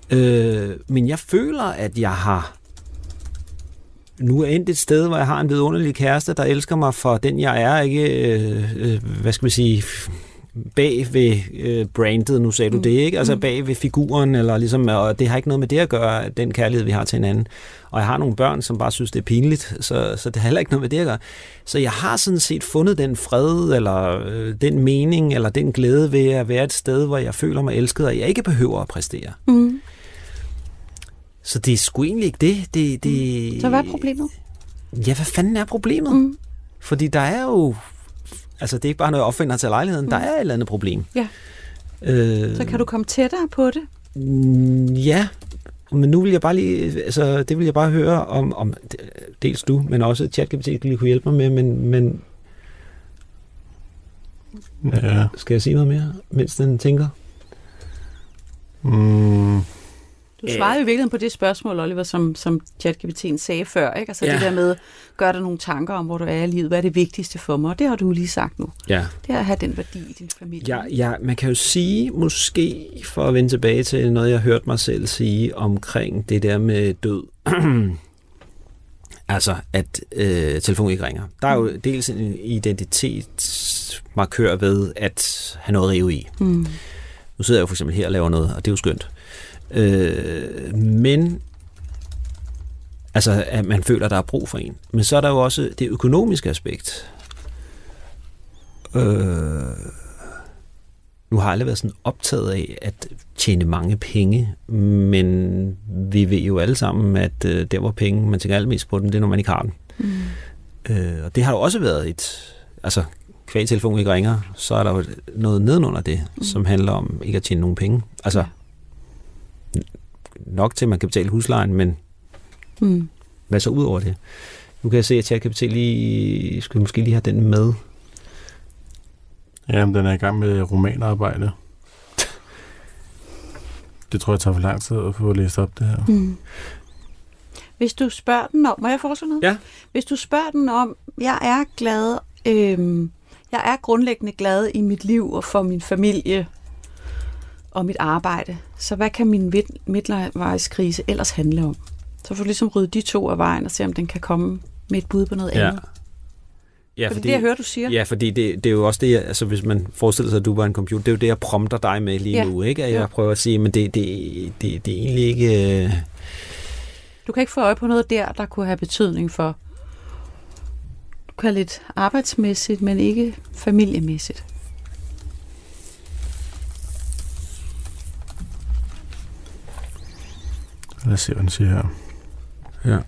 Øh, men jeg føler, at jeg har nu er endt et sted, hvor jeg har en vidunderlig kæreste, der elsker mig for den, jeg er, ikke, øh, øh hvad skal vi sige, bag ved øh, brandet, nu sagde du mm. det, ikke? Altså mm. bag ved figuren, eller ligesom, og det har ikke noget med det at gøre, den kærlighed, vi har til hinanden. Og jeg har nogle børn, som bare synes, det er pinligt, så, så det har heller ikke noget med det at gøre. Så jeg har sådan set fundet den fred, eller øh, den mening, eller den glæde ved at være et sted, hvor jeg føler mig elsket, og jeg ikke behøver at præstere. Mm. Så det er sgu egentlig ikke det. det, det så hvad er problemet? Ja, hvad fanden er problemet? Mm. Fordi der er jo Altså, det er ikke bare noget, jeg opfinder til lejligheden. Mm. Der er et eller andet problem. Ja. Øh, så kan du komme tættere på det? Mm, ja, men nu vil jeg bare lige, altså, det vil jeg bare høre om, om dels du, men også ChatGPT lige kunne hjælpe mig med, men, men ja. skal jeg sige noget mere, mens den tænker? Mm. Du svarede jo i virkeligheden på det spørgsmål, Oliver, som, som ChatGPT'en sagde før. Ikke? Altså ja. det der med, gør dig nogle tanker om, hvor du er i livet. Hvad er det vigtigste for mig? Og det har du lige sagt nu. Ja. Det er at have den værdi i din familie. Ja, ja, man kan jo sige, måske for at vende tilbage til noget, jeg hørte mig selv sige omkring det der med død. altså, at øh, telefonen ikke ringer. Der er jo mm. dels en identitetsmarkør ved at have noget at rive i. Mm. Nu sidder jeg jo for eksempel her og laver noget, og det er jo skønt. Øh, men altså, at man føler, at der er brug for en. Men så er der jo også det økonomiske aspekt. Øh, nu har jeg aldrig været sådan optaget af at tjene mange penge, men vi ved jo alle sammen, at øh, der hvor penge, man tænker allermest på dem, det er, når man ikke har dem. Mm. Øh, og det har jo også været et, altså kvæg telefon ikke ringer, så er der jo noget nedenunder det, mm. som handler om ikke at tjene nogen penge. Altså, ja nok til, at man kan betale huslejen, men mm. hvad så ud over det? Nu kan jeg se, at jeg kan betale lige, skal måske lige have den med. Ja, men den er i gang med romanarbejde. det tror jeg tager for lang tid at få læst op det her. Mm. Hvis du spørger den om, må jeg foreslå noget? Ja. Hvis du spørger den om, jeg er glad, øhm, jeg er grundlæggende glad i mit liv og for min familie, og mit arbejde. Så hvad kan min midtvejskrise ellers handle om? Så får du ligesom ryddet de to af vejen og se, om den kan komme med et bud på noget Ja. andet. Ja, Fordi, det, jeg hører, du siger. Ja, fordi det, det er jo også det, jeg, altså hvis man forestiller sig, at du var en computer, det er jo det, jeg prompter dig med lige Ja. nu, ikke? At Ja. jeg prøver at sige, men det, det, det, det er egentlig ikke... Øh, Du kan ikke få øje på noget der, der kunne have betydning for, du kan lidt arbejdsmæssigt, men ikke familiemæssigt. Lad os se, hvad den siger her. Ja.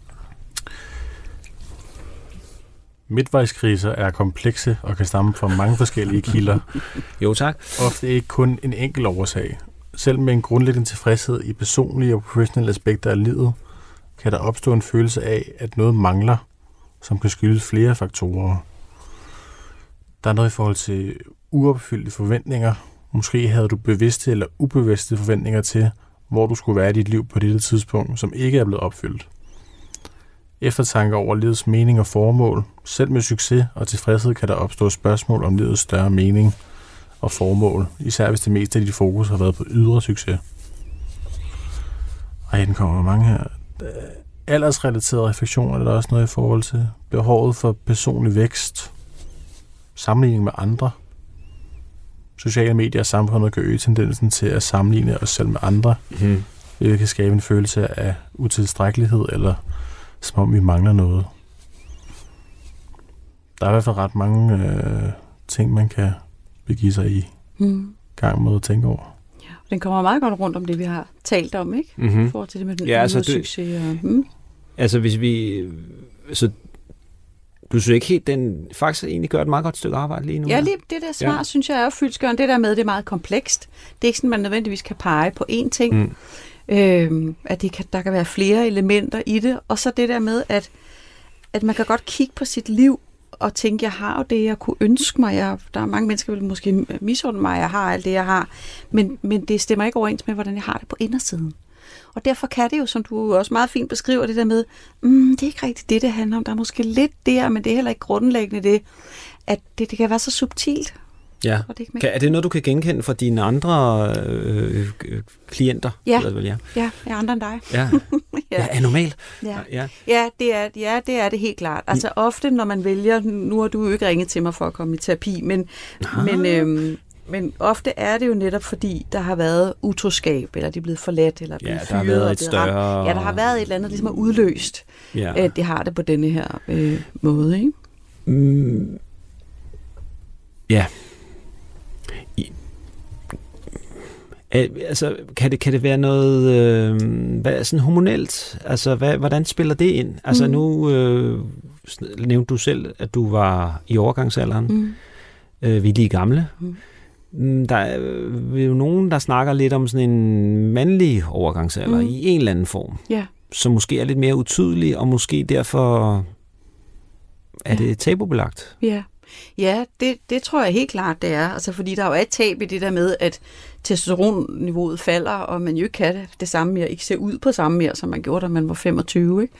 Midtvejskriser er komplekse og kan stamme fra mange forskellige kilder. jo, tak. Ofte ikke kun en enkelt årsag. Selv med en grundlæggende tilfredshed i personlige og professionelle aspekter af livet, kan der opstå en følelse af, at noget mangler, som kan skyldes flere faktorer. Der er noget i forhold til uopfyldte forventninger. Måske havde du bevidste eller ubevidste forventninger til, hvor du skulle være i dit liv på dette tidspunkt, som ikke er blevet opfyldt. Eftertanke over livets mening og formål. Selv med succes og tilfredshed kan der opstå spørgsmål om livets større mening og formål, især hvis det meste af dit fokus har været på ydre succes. Ej, den kommer med mange her. Øh, Aldersrelaterede refleksioner er der også noget i forhold til. Behovet for personlig vækst. Sammenligning med andre. Sociale medier og samfundet kan øge tendensen til at sammenligne os selv med andre, Mm. hvilket kan skabe en følelse af utilstrækkelighed, eller som om vi mangler noget. Der er i hvert fald ret mange øh, ting, man kan begive sig i Hmm. gang med at tænke over. Ja. Den kommer meget godt rundt om det, vi har talt om, ikke? I Mm-hmm. forhold til det med den Ja, altså, det- succes. Og, hmm. Altså, hvis vi... Så du synes ikke helt, den faktisk egentlig gør et meget godt stykke arbejde lige nu? Ja, lige det der svar, Ja. synes jeg er jo fyldskørende. Det der med, det er meget komplekst. Det er ikke sådan, man nødvendigvis kan pege på én ting. Mm. Øhm, at det kan, der kan være flere elementer i det. Og så det der med, at, at man kan godt kigge på sit liv og tænke, jeg har jo det, jeg kunne ønske mig. Jeg, der er mange mennesker, der vil måske misunde mig, jeg har alt det, jeg har. Men, men det stemmer ikke overens med, hvordan jeg har det på indersiden. Og derfor kan det jo, som du også meget fint beskriver, det der med, mm, det er ikke rigtigt det, det handler om. Der er måske lidt der, men det er heller ikke grundlæggende det, at det, det kan være så subtilt. Ja. Og det ikke Kan, er det noget, du kan genkende fra dine andre øh, øh, klienter? Ja. Det vel, ja. Ja, jeg er andre end dig. Ja. ja, er normal. ja. Ja. Ja, det er, ja, det er det helt klart. Altså ofte, når man vælger, nu har du jo ikke ringet til mig for at komme i terapi, men, men, øhm, men ofte er det jo netop fordi, der har været utroskab, eller de er blevet forladt, eller er blevet Ja, der har været et blevet ramt. større... Ja, der har været et eller andet, ligesom er udløst, Ja. at det har det på denne her øh, måde, ikke? Mm, ja. I, Al- altså, kan det, kan det være noget øh, hvad, sådan hormonelt? Altså, hvad, hvordan spiller det ind? Altså, Mm. nu øh, nævnte du selv, at du var i overgangsalderen. Mm. Øh, vi er lige gamle. Mm. Mm, Der er øh, jo nogen, der snakker lidt om sådan en mandlig overgangsalder Mm. i en eller anden form, Ja. som måske er lidt mere utydelig, og måske derfor er det tabubelagt. Ja, ja det, det tror jeg helt klart, det er. Altså, fordi der jo er et tab i det der med, at testosteronniveauet falder, og man jo ikke kan det, det samme mere, ikke ser ud på samme mere, som man gjorde, da man var 25. Ikke?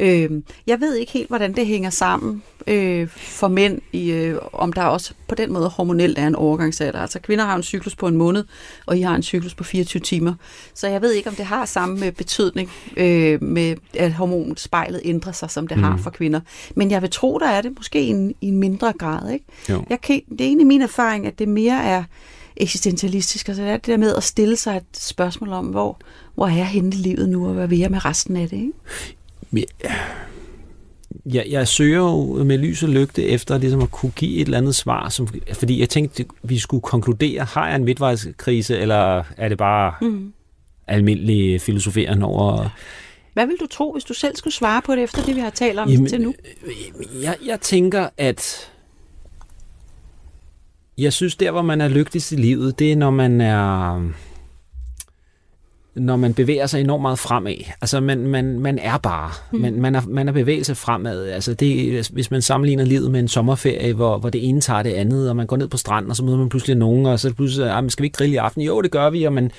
Øh, jeg ved ikke helt, hvordan det hænger sammen øh, for mænd, i, øh, om der også på den måde hormonelt er en overgangsalder. Altså kvinder har en cyklus på en måned, og I har en cyklus på 24 timer. Så jeg ved ikke, om det har samme øh, betydning øh, med, at hormonspejlet ændrer sig, som det mm. har for kvinder. Men jeg vil tro, der er det måske i en, en mindre grad. Ikke? Jo. Jeg kan, det er egentlig min erfaring, at det mere er eksistentialistisk. Altså det er det der med at stille sig et spørgsmål om, hvor, hvor er jeg henne i livet nu, og hvad vil jeg med resten af det? Ikke? Jeg, jeg søger jo med lys og lygte efter ligesom at kunne give et eller andet svar, som, fordi jeg tænkte, vi skulle konkludere, har jeg en midtvejskrise, eller er det bare Mm. almindelig filosoferen over... Hvad vil du tro, hvis du selv skulle svare på det, efter det, vi har talt om Jamen, til nu? Jeg, jeg tænker, at jeg synes, der hvor man er lykkeligst i livet, det er, når man er når man bevæger sig enormt meget fremad. Altså, man, man, man er bare. Mm. Man, man, er, man er bevægelse fremad. Altså, det, hvis man sammenligner livet med en sommerferie, hvor, hvor det ene tager det andet, og man går ned på stranden, og så møder man pludselig nogen, og så er det pludselig, ah, skal vi ikke grille i aften? Jo, det gør vi, og man,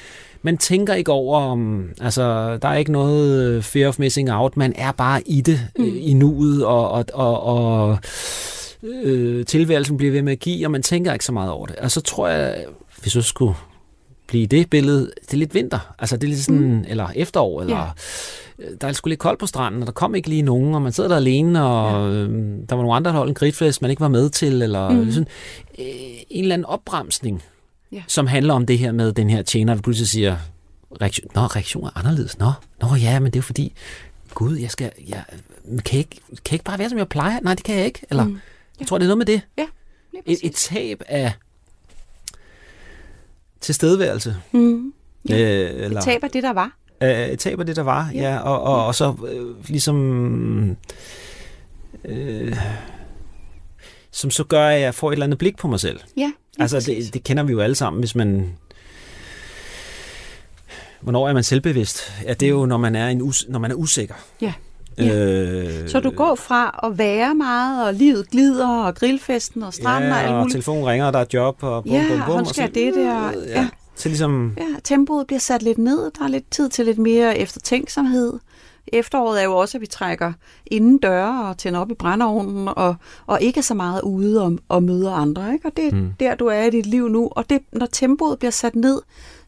man tænker ikke over, om, altså, der er ikke noget øh, fear of missing out. Man er bare i det, mm. Mm. i nuet, og, og, og, og øh, tilværelsen bliver ved med at give, og man tænker ikke så meget over det. Og så tror jeg, hvis jeg skulle blive det billede, det er lidt vinter, altså det er lidt sådan, mm. eller efterår, eller Ja. ja. der er sgu lidt koldt på stranden, og der kom ikke lige nogen, og man sidder der alene, og ja. øhm, der var nogle andre, der holdt en gridfest, man ikke var med til, eller Mm. sådan, øh, en eller anden opbremsning, Ja. som handler om det her med den her tjener, der pludselig siger, reaktion, nå, reaktion er anderledes, nå, nå ja, men det er fordi, gud, jeg skal, jeg, kan, jeg ikke, kan jeg ikke bare være, som jeg plejer? Nej, det kan jeg ikke, eller, Mm. mm. jeg tror, det er noget med det. Lige Et, et tab af tilstedeværelse. Mm. Ja. Øh, eller, Et tab af det, der var. Øh, et tab af det, der var, Ja. ja. og, og, og så øh, ligesom... Øh, som så gør, at jeg får et eller andet blik på mig selv. Ja, Altså, det, det kender vi jo alle sammen, hvis man... Hvornår er man selvbevidst? Ja, det er jo, når man er, en us, når man er usikker. Ja. Ja. Øh, Så du går fra at være meget, og livet glider, og grillfesten, og stranden ja, og alt og muligt. telefonen ringer, og der er job, og bum, Ja, bum, bum. og skal så- det der. Ja, Ja. Til ligesom... Ja, tempoet bliver sat lidt ned. Der er lidt tid til lidt mere eftertænksomhed. Efteråret er jo også, at vi trækker inden døre og tænder op i brændeovnen, og, og ikke er så meget ude og, og møder andre. Ikke? Og det er. Mm. der, du er i dit liv nu. Og det, når tempoet bliver sat ned,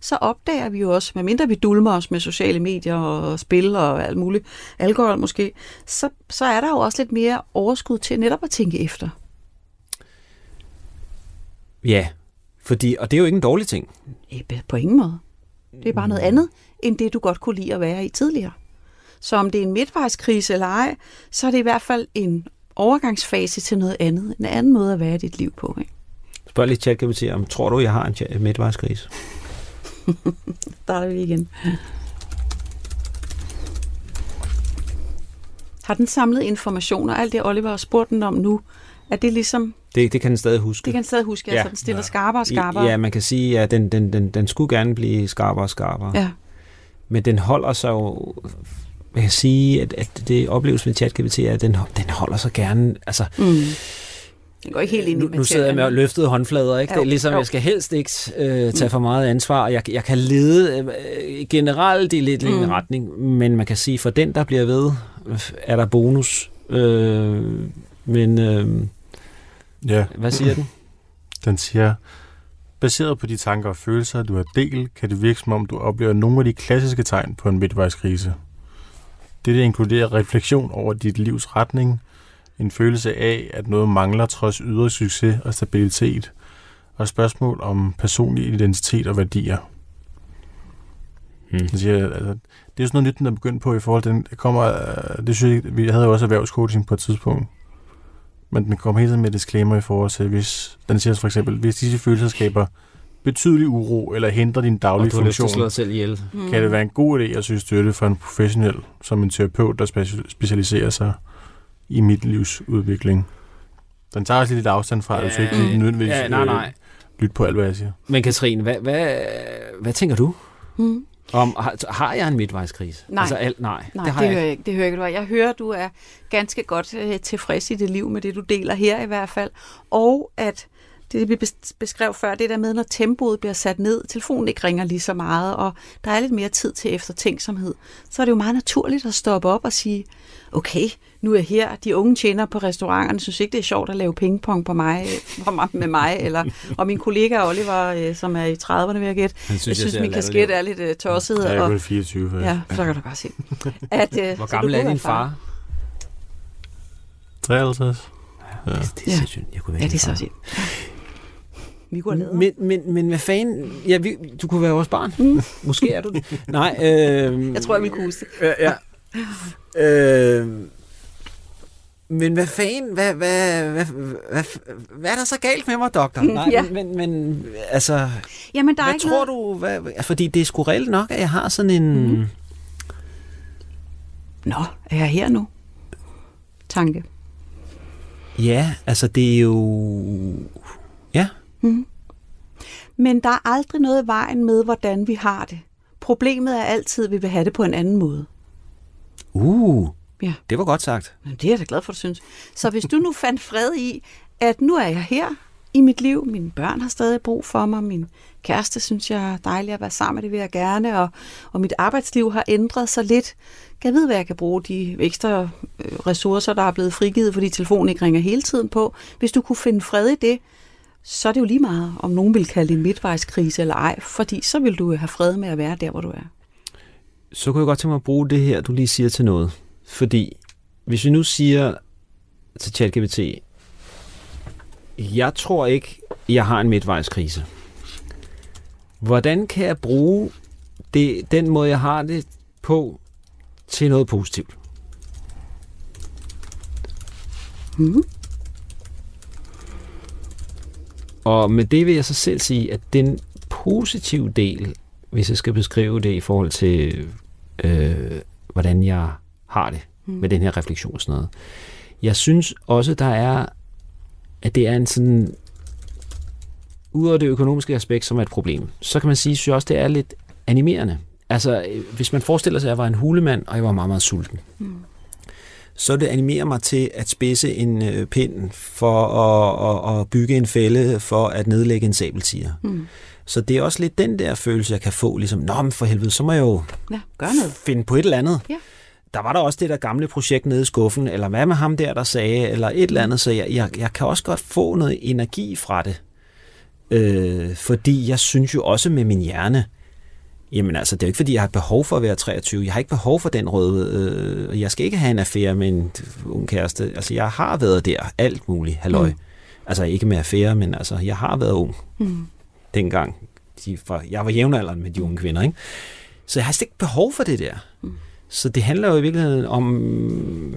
så opdager vi jo også, medmindre vi dulmer os med sociale medier og spil og alt muligt, alkohol måske, så, så er der jo også lidt mere overskud til netop at tænke efter. Ja, fordi, og det er jo ikke en dårlig ting. Eh, På ingen måde. Det er bare noget andet, end det du godt kunne lide at være i tidligere. Så om det er en midtvejskrise eller ej, så er det i hvert fald en overgangsfase til noget andet. En anden måde at være i dit liv på. Ikke? Spørg lige ChatGPT om, tror du, jeg har en midtvejskrise? Der er vi igen. Har den samlet informationer, alt det Oliver har spurgt den om nu, er det ligesom, Det, det kan den stadig huske. det kan den stadig huske, ja. Altså den stiller Ja. skarpere og skarpere. Ja, man kan sige, at den, den, den, den skulle gerne blive skarpere og skarpere. ja. Men den holder sig jo... Man kan sige, at, at det opleves med ChatGPT, er, at den, den holder sig gerne... Altså, Mm. Den går ikke helt ind i nu, nu sidder jeg med løftede håndflader, ikke? Jo, det er ligesom, jo. jeg skal helst ikke øh, tage for meget ansvar, og jeg, jeg kan lede øh, generelt i lidt mm. Mm. en retning, men man kan sige, for den, der bliver ved, øh, er der bonus. Øh, men øh, Ja, hvad siger den? den siger, baseret på de tanker og følelser, du har delt, kan det virke som om, du oplever nogle af de klassiske tegn på en midtvejskrise. Dette inkluderer refleksion over dit livs retning, en følelse af, at noget mangler trods ydre succes og stabilitet, og spørgsmål om personlig identitet og værdier. Hmm. Siger, altså, det er jo sådan noget nyt, den er begyndt på i forhold til, den det kommer, øh, det synes jeg, vi havde jo også erhvervscoaching på et tidspunkt, men den kommer hele tiden med disclaimer i forhold til, hvis, den siger for eksempel, hvis disse følelser skaber betydelig uro eller hindrer din Og daglige du har lyst til funktion, at slå dig selv ihjel. Mm. kan det være en god idé at søge støtte fra en professionel, som en terapeut, der speci- specialiserer sig i mit livs udvikling. Den tager også lidt afstand fra det, så ikke nødvendigvis Ja, nej, nej. øh, lytte på alt, hvad jeg siger. Men Katrine, hvad, hvad, hvad tænker du? Mm. Om, har, har jeg en midtvejskrise? Nej. Altså, al, nej, Nej, det har det jeg hører ikke. Det hører jeg ikke. Jeg hører, at du er ganske godt øh, tilfreds i dit liv med det, du deler her i hvert fald. Og at det, vi bes- beskrev før, det der med, når tempoet bliver sat ned, telefonen ikke ringer lige så meget, og der er lidt mere tid til eftertænksomhed, så er det jo meget naturligt at stoppe op og sige, okay, nu er jeg her, de unge tjener på restauranterne, synes ikke, det er sjovt at lave pingpong på mig, med mig, eller, og min kollega Oliver, øh, som er i 30'erne, vil jeg gætte, Han jeg synes, ser min kasket er lidt øh, tosset, Jeg er og, kun 24. faktisk. ja, så kan du bare se. At, øh, Hvor gammel er din far? 53. Ja. Det, det er Ja. sindssygt. Jeg kunne være Ja, det er så far. Lavet. Men, men, men hvad fanden? Ja, vi, du kunne være vores barn. Mm. Måske er du det. Nej. Øh, Jeg tror, jeg ville kunne huske det. Ja. ja. Øh, men hvad fanden? Hvad, hvad, hvad, hvad, hvad er der så galt med mig, doktor? Nej, Ja. men, men, altså, Jamen, der er hvad ikke tror noget... du? Hvad, fordi det er sgu reelt nok, at jeg har sådan en... Mhm. Nå, er jeg her nu? Tanke. Ja, altså det er jo... Men der er aldrig noget i vejen med, hvordan vi har det. Problemet er altid, at vi vil have det på en anden måde. Uh, Ja. det var godt sagt. Men det er jeg da glad for, du synes. Så hvis du nu fandt fred i, at nu er jeg her i mit liv, mine børn har stadig brug for mig, min kæreste synes jeg er dejlig at være sammen med, det vil jeg gerne, og, og mit arbejdsliv har ændret sig lidt. Kan jeg vide, hvad jeg kan bruge de ekstra øh, ressourcer, der er blevet frigivet, fordi telefonen ikke ringer hele tiden på. Hvis du kunne finde fred i det, så er det jo lige meget, om nogen vil kalde det en midtvejskrise eller ej, fordi så vil du have fred med at være der, hvor du er. Så kunne jeg godt tænke mig at bruge det her, du lige siger til noget. Fordi hvis vi nu siger til ChatGPT, jeg tror ikke, jeg har en midtvejskrise. Hvordan kan jeg bruge det, den måde, jeg har det på, til noget positivt? Mm. Og med det vil jeg så selv sige, at den positive del, hvis jeg skal beskrive det i forhold til, øh, hvordan jeg har det Mm. med den her refleksion og sådan noget. Jeg synes også, der er, at det er en sådan, udover det økonomiske aspekt, som er et problem, så kan man sige, synes jeg også, det er lidt animerende. Altså, øh, hvis man forestiller sig, at jeg var en hulemand, og jeg var meget, meget sulten, Mm. Så det animerer mig til at spidse en øh, pind for at, at, at bygge en fælde for at nedlægge en sabeltiger. Mm. Så det er også lidt den der følelse, jeg kan få, ligesom, nå, men for helvede, så må jeg jo Ja, gør noget. finde på et eller andet. Ja. Der var der også det der gamle projekt nede i skuffen, eller hvad med ham der, der sagde, eller et eller andet, så jeg, jeg, jeg kan også godt få noget energi fra det. Øh, fordi jeg synes jo også med min hjerne, jamen altså, det er jo ikke fordi, jeg har behov for at være 23. Jeg har ikke behov for den røde, øh, jeg skal ikke have en affære med en ung kæreste. Altså, jeg har været der, alt muligt, halløj. Mm. Mm. Altså, ikke med affære, men altså, jeg har været ung Mm. dengang. De, for, jeg var jævnaldrende med de unge kvinder, ikke? Så jeg har slet ikke behov for det der. Mm. Så det handler jo i virkeligheden om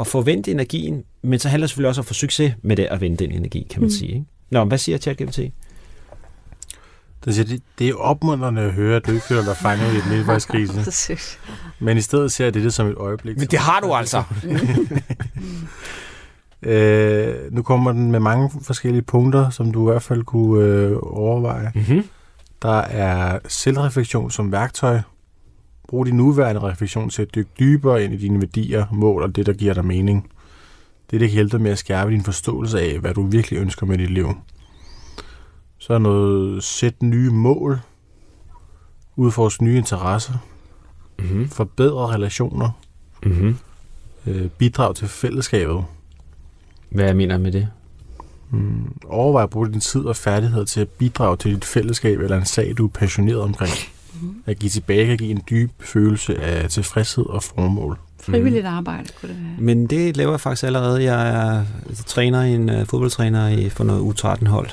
at forvente energien, men så handler det selvfølgelig også om at få succes med det at vende den energi, kan man Mm. sige. Ikke? Nå, hvad siger ChatGPT? Det, siger, det, det er opmuntrende at høre, at du ikke føler dig fanget i et midtvejskrise. Men i stedet ser jeg det som et øjeblik. Men det har du altså. Øh, nu kommer den med mange forskellige punkter, som du i hvert fald kunne øh, overveje. Mm-hmm. Der er selvreflektion som værktøj. Brug din nuværende refleksion til at dykke dybere ind i dine værdier, mål og det, der giver dig mening. Det, det kan hjælpe dig med at skærpe din forståelse af, hvad du virkelig ønsker med dit liv. Så er noget sæt nye mål. Udforsk nye interesser. Mm-hmm. Forbedre relationer. Mm-hmm. Øh, bidrag til fællesskabet. Hvad jeg mener med det? Mm, overvej at bruge din tid og færdighed til at bidrage til dit fællesskab eller en sag, du er passioneret omkring. Mhm. At give tilbage kan give en dyb følelse af tilfredshed og formål. Frivilligt arbejde kunne det være. Men det laver jeg faktisk allerede. Jeg er træner i en uh, fodboldtræner i, for noget U13-hold.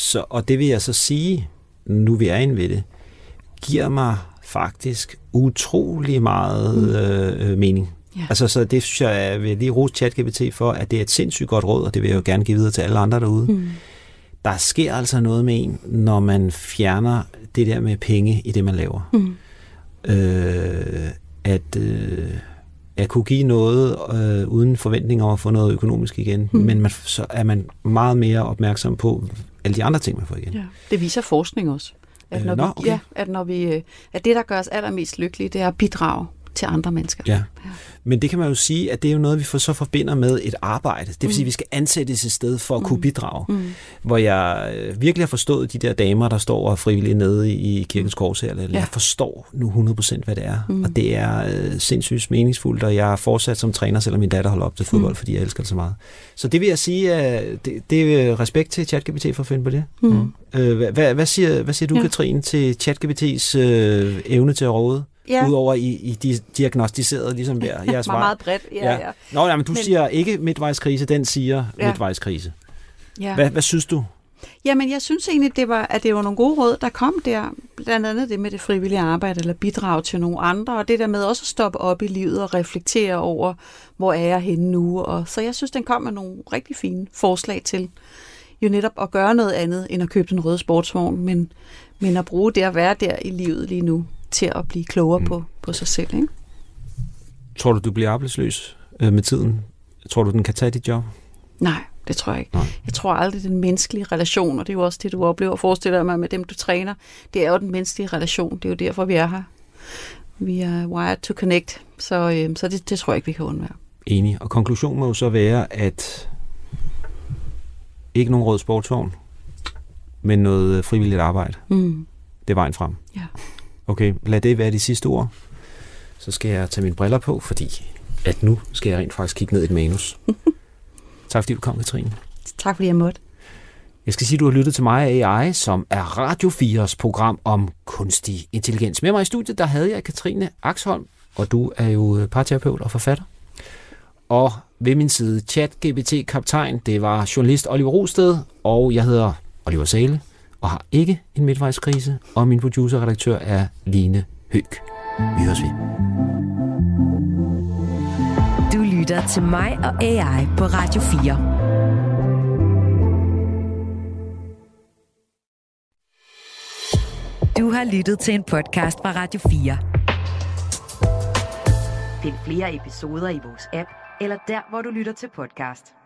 Så, og det vil jeg så sige, nu vi er inde ved det, giver mig faktisk utrolig meget Mm. øh, mening. Ja. Altså, så det synes jeg, jeg vil lige rose ChatGPT for, at det er et sindssygt godt råd, og det vil jeg jo gerne give videre til alle andre derude. Mm. Der sker altså noget med en, når man fjerner det der med penge i det, man laver. Mm. Øh, at, øh, at kunne give noget øh, uden forventning om at få noget økonomisk igen, Mm. men man, så er man meget mere opmærksom på alle de andre ting, man får igen. Ja. Det viser forskning også. At Øh, når, nå, vi, okay. ja, at når vi, øh, at det, der gør os allermest lykkelige, det er at bidrage til andre mennesker. Ja. Men det kan man jo sige, at det er jo noget, vi for, så forbinder med et arbejde. Det vil sige, Mm. at vi skal ansættes et sted for at Mm. kunne bidrage. Mm. Hvor jeg øh, virkelig har forstået de der damer, der står og er frivillige nede i kirkens korshær. Ja. Ja. Jeg forstår nu 100% hvad det er. Mm. Mm. Og det er øh, sindssygt meningsfuldt, og jeg er fortsat som træner, selvom min datter holder op til fodbold, Mm. mm. fordi jeg elsker det så meget. Så det vil jeg sige, øh, det, det er respekt til ChatGPT for at finde på det. Mm. Øh, hvad, hvad, siger, hvad siger du, ja. Katrine, til ChatGPT's øh, evne til at råde? Ja, Udover I, I di- diagnostiseret ligesom hver jeres meget, svar. meget bredt. Ja, Ja. ja. Nå, ja, men du Men- siger ikke midtvejskrise, den siger Ja. midtvejskrise. ja. Hvad, hvad synes du? Jamen, jeg synes egentlig, det var, at det var nogle gode råd, der kom der. Blandt andet det med det frivillige arbejde, eller bidrag til nogle andre, og det der med også at stoppe op i livet og reflektere over, hvor er jeg henne nu. Og, så jeg synes, den kom med nogle rigtig fine forslag til jo netop at gøre noget andet, end at købe den røde sportsvogn, men, men at bruge det at være der i livet lige nu, til at blive klogere mm. På, på sig selv. Ikke? Tror du, du bliver arbejdsløs øh, med tiden? Tror du, den kan tage dit job? Nej, det tror jeg ikke. Nej. Jeg tror aldrig, den menneskelige relation, og det er jo også det, du oplever, forestiller mig med dem, du træner, det er jo den menneskelige relation. Det er jo derfor, vi er her. Vi er wired to connect, så, øh, så det, det tror jeg ikke, vi kan undvære. Enig. Og konklusionen må jo så være, at ikke nogen rød sportsvogn, men noget øh, frivilligt arbejde. Mm. Det er vejen frem. Ja. Okay, lad det være de sidste ord. Så skal jeg tage mine briller på, fordi at nu skal jeg rent faktisk kigge ned i et manus. Tak fordi du kom, Katrine. Tak fordi jeg måtte. Jeg skal sige, at du har lyttet til mig AI, som er Radio 4's program om kunstig intelligens. Med mig i studiet, der havde jeg Katrine Axholm, og du er jo parterapeut og forfatter. Og ved min side, chat-GPT-kaptajn, det var journalist Oliver Rosted, og jeg hedder Oliver Sale, og har ikke en midtvejskrise, og min producer-redaktør er Line Høg. Vi høres ved. Du lytter til mig og AI på Radio 4. Du har lyttet til en podcast fra Radio 4. Find flere episoder i vores app, eller der, hvor du lytter til podcast.